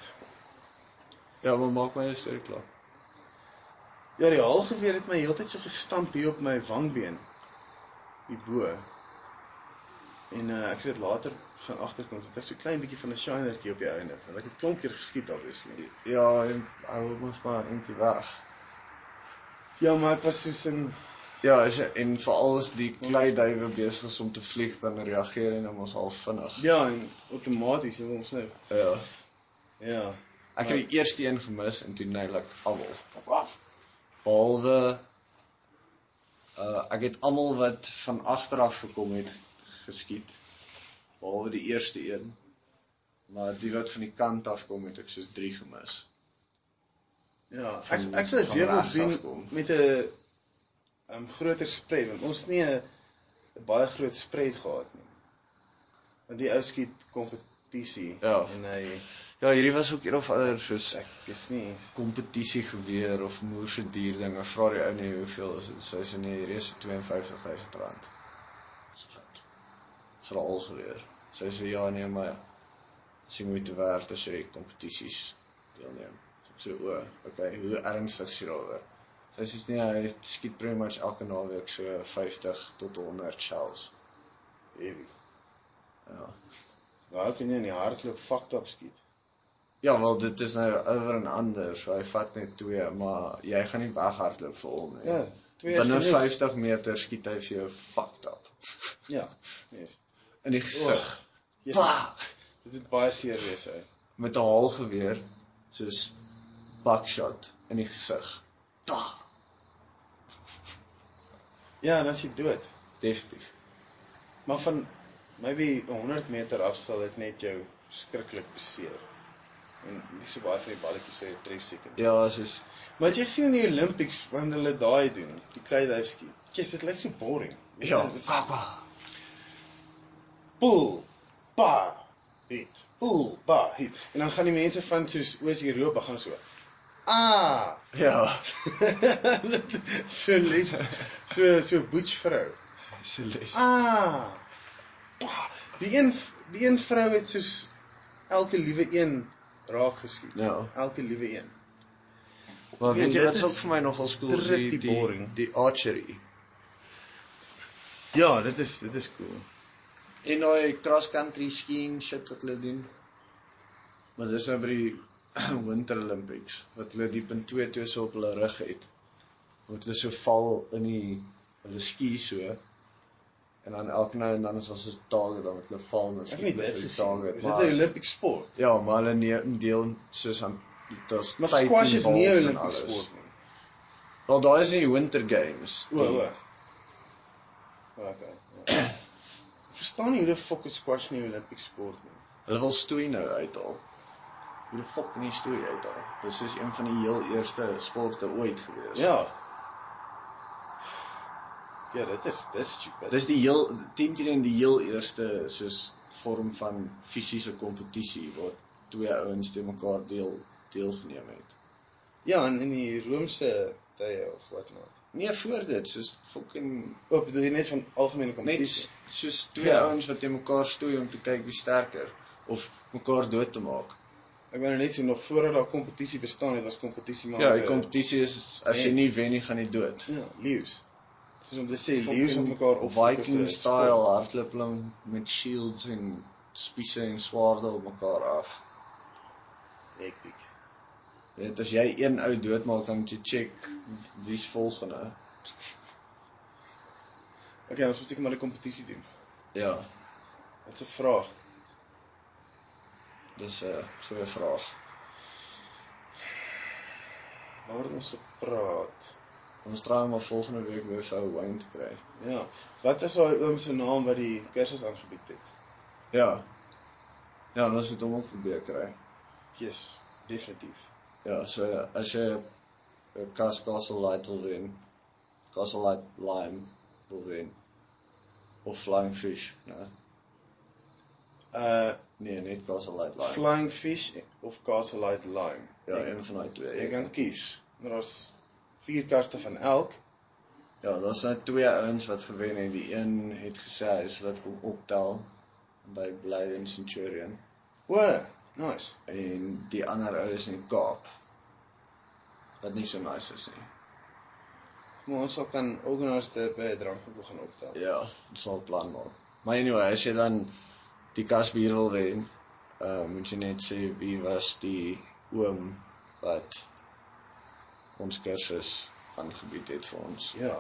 Ja, maar maak my storie klaar. Ja, die haalgeweer het my heeltyd so gestamp hier op my wangbeen. Hier bo. En uh, ek het dit later gaan agterkom dat ek so klein bietjie van 'n shinertjie op die einde. Want ek het klomp keer geskiet obviously. Ja, en hou mos maar eentjie weg. Ja, maar ek was soos in Ja, as jy en veral as die kleiduiwe besig is om te vlieg, dan reageer hy nou mos al vinnig. Ja, en outomaties, jy wil ons nou. Ja. Ja. Ek het die eerste een gemis en toe neilik almal. Behalwe uh ek het almal wat van agter af gekom het geskiet. Behalwe die eerste een. Maar die wat van die kant af kom het ek soos 3 gemis. Ja, Van- ek ek sou dit weer wil doen met 'n um groter spread want ons het nie 'n 'n baie groot spread gehad nie. Want die ou skiet kompetisie Ja. en hy Ja, hierdie was ook een of ander soos ek is nie kompetisie geweer of moerse dier ding. Ek vra die ou nee, hoeveel is dit? Sy sê nee, hierdie is 52000 rand. Skat. Vir al geweer. Sy sê ja nee, maar as jy moeite werd as jy kompetisies deelneem. So ek sê o, okay, hoe ernstig is jy daaroor? Sy sê nee, hy skiet pretty much elke naweek so 50 tot 100 shells. heavy. Ja. Nou kan jy in die hardloop fucked up skiet. Ja, wel dit is nou oor en ander. So hy vat net twee, maar jy gaan nie weghardloop vir hom nie. Ja, twee is Binne genoeg. 50 meter skiet hy vir jou fucked up *laughs* Ja. Yes. in die gesig. Yes. Pa! Dit het baie seer wees hy. Met 'n haalgeweer soos buckshot in die gesig. Pa! Ja, dan is jy dood. Definitief. Maar van maybe 100 meter af sal dit net jou skrikkelik beseer. En nie so baie van die balletjies sou jou tref seker. Ja, soos Maar jy gesien in die Olympics wanneer hulle daai doen, die kleiduif skiet. Kyk, dit lyk so boring. ja, kaka. Pull, pa, hit. Pull, pa, hit. En dan gaan die mense van soos Oos-Europa gaan so. Ah. Ja, *laughs* so les so so butch vrou. so les. Ah. Pa. Die een die een vrou het soos elke liewe een raak geskiet. Ja. Elke liewe een. Maar Nee, weet jy dit wat is ook vir my nogal skool die die, boring. die archery. Ja, dit is dit is cool. En daai cross country skiing shit wat hulle doen. Maar dis nou by die *coughs* Winter Olympics wat hulle die punt 2 toe so op hulle rug het. Want hulle so val in die hulle ski so en dan elke nou en dan is ons 'n target dan met hulle val en nie dit vir die gesien. target. Is dit 'n Olympic sport? Ja, maar hulle neem deel soos aan Daar's Maar tyd squash is nie 'n alles. sport nie. Wel daar is die Winter Games. O, o. Okay. Ja. *clears throat* Verstaan nie hoe die fok is squash nie 'n Olimpiese sport nie. Hulle wil stoei nou uithaal. Hoe die fok kan jy stoei uithaal? Dis soos een van die heel eerste sporte ooit gewees. Ja. Ja, dit is dis stupid. Dis die heel 10 teen die heel eerste soos vorm van fisiese kompetisie waar twee ouens te mekaar deel deelgeneem het. Ja, en in die Romeinse tye of wat nou. Nee, voor dit, soos fucking Ook bedoel jy net van algemene net kompetisie. soos twee Ja. ouens wat te mekaar stoei om te kyk wie sterker of mekaar dood te maak. Ek wou nou net sê nog voordat daar kompetisie bestaan het, was kompetisie maar Ja, die eh, kompetisie is as jy en- nie wen nie, gaan jy dood. Ja, leeu's. Soos om te sê leeu's op mekaar op Viking style hardloop hulle met shields en spiese en swaarde op mekaar af. hektiek. Weet as jy een ou doodmaak dan moet jy check wie's volgende. *laughs* Okay, ons moet seker maar 'n kompetisie doen. Ja, Dit's 'n vraag. dis 'n goeie vraag. Waar het ons gepraat? Ons try maar volgende week weer vir ou wyn te kry. Ja. Wat is daai oom se naam wat die kursus aangebied het? Ja. Ja, ons moet hom ook probeer kry. Yes, definitief. Ja, so as jy 'n Cas Castle Light wil wen, Castle Light Lime wil wen of Flying Fish, né? Uh Nee, net Castle Light Lime. Flying Fish of Castle Light Lime. Ja, een van daai twee. Jy kan kies. Maar daar's vier kaste van elk. Ja, daar's nou twee ouens wat gewen het. Die een het gesê hy is wat kom optel en hy bly in Centurion O, nice. en die ander ou is in die Kaap. Wat nie so nice is nie. Maar ons sal kan organiseer by 'n drankwinkel gaan optel. Ja, ons sal plan maak. Maar anyway, as jy dan die kasbier wil wen, uh moet jy net sê wie was die oom wat ons kursus aangebied het vir ons. Ja.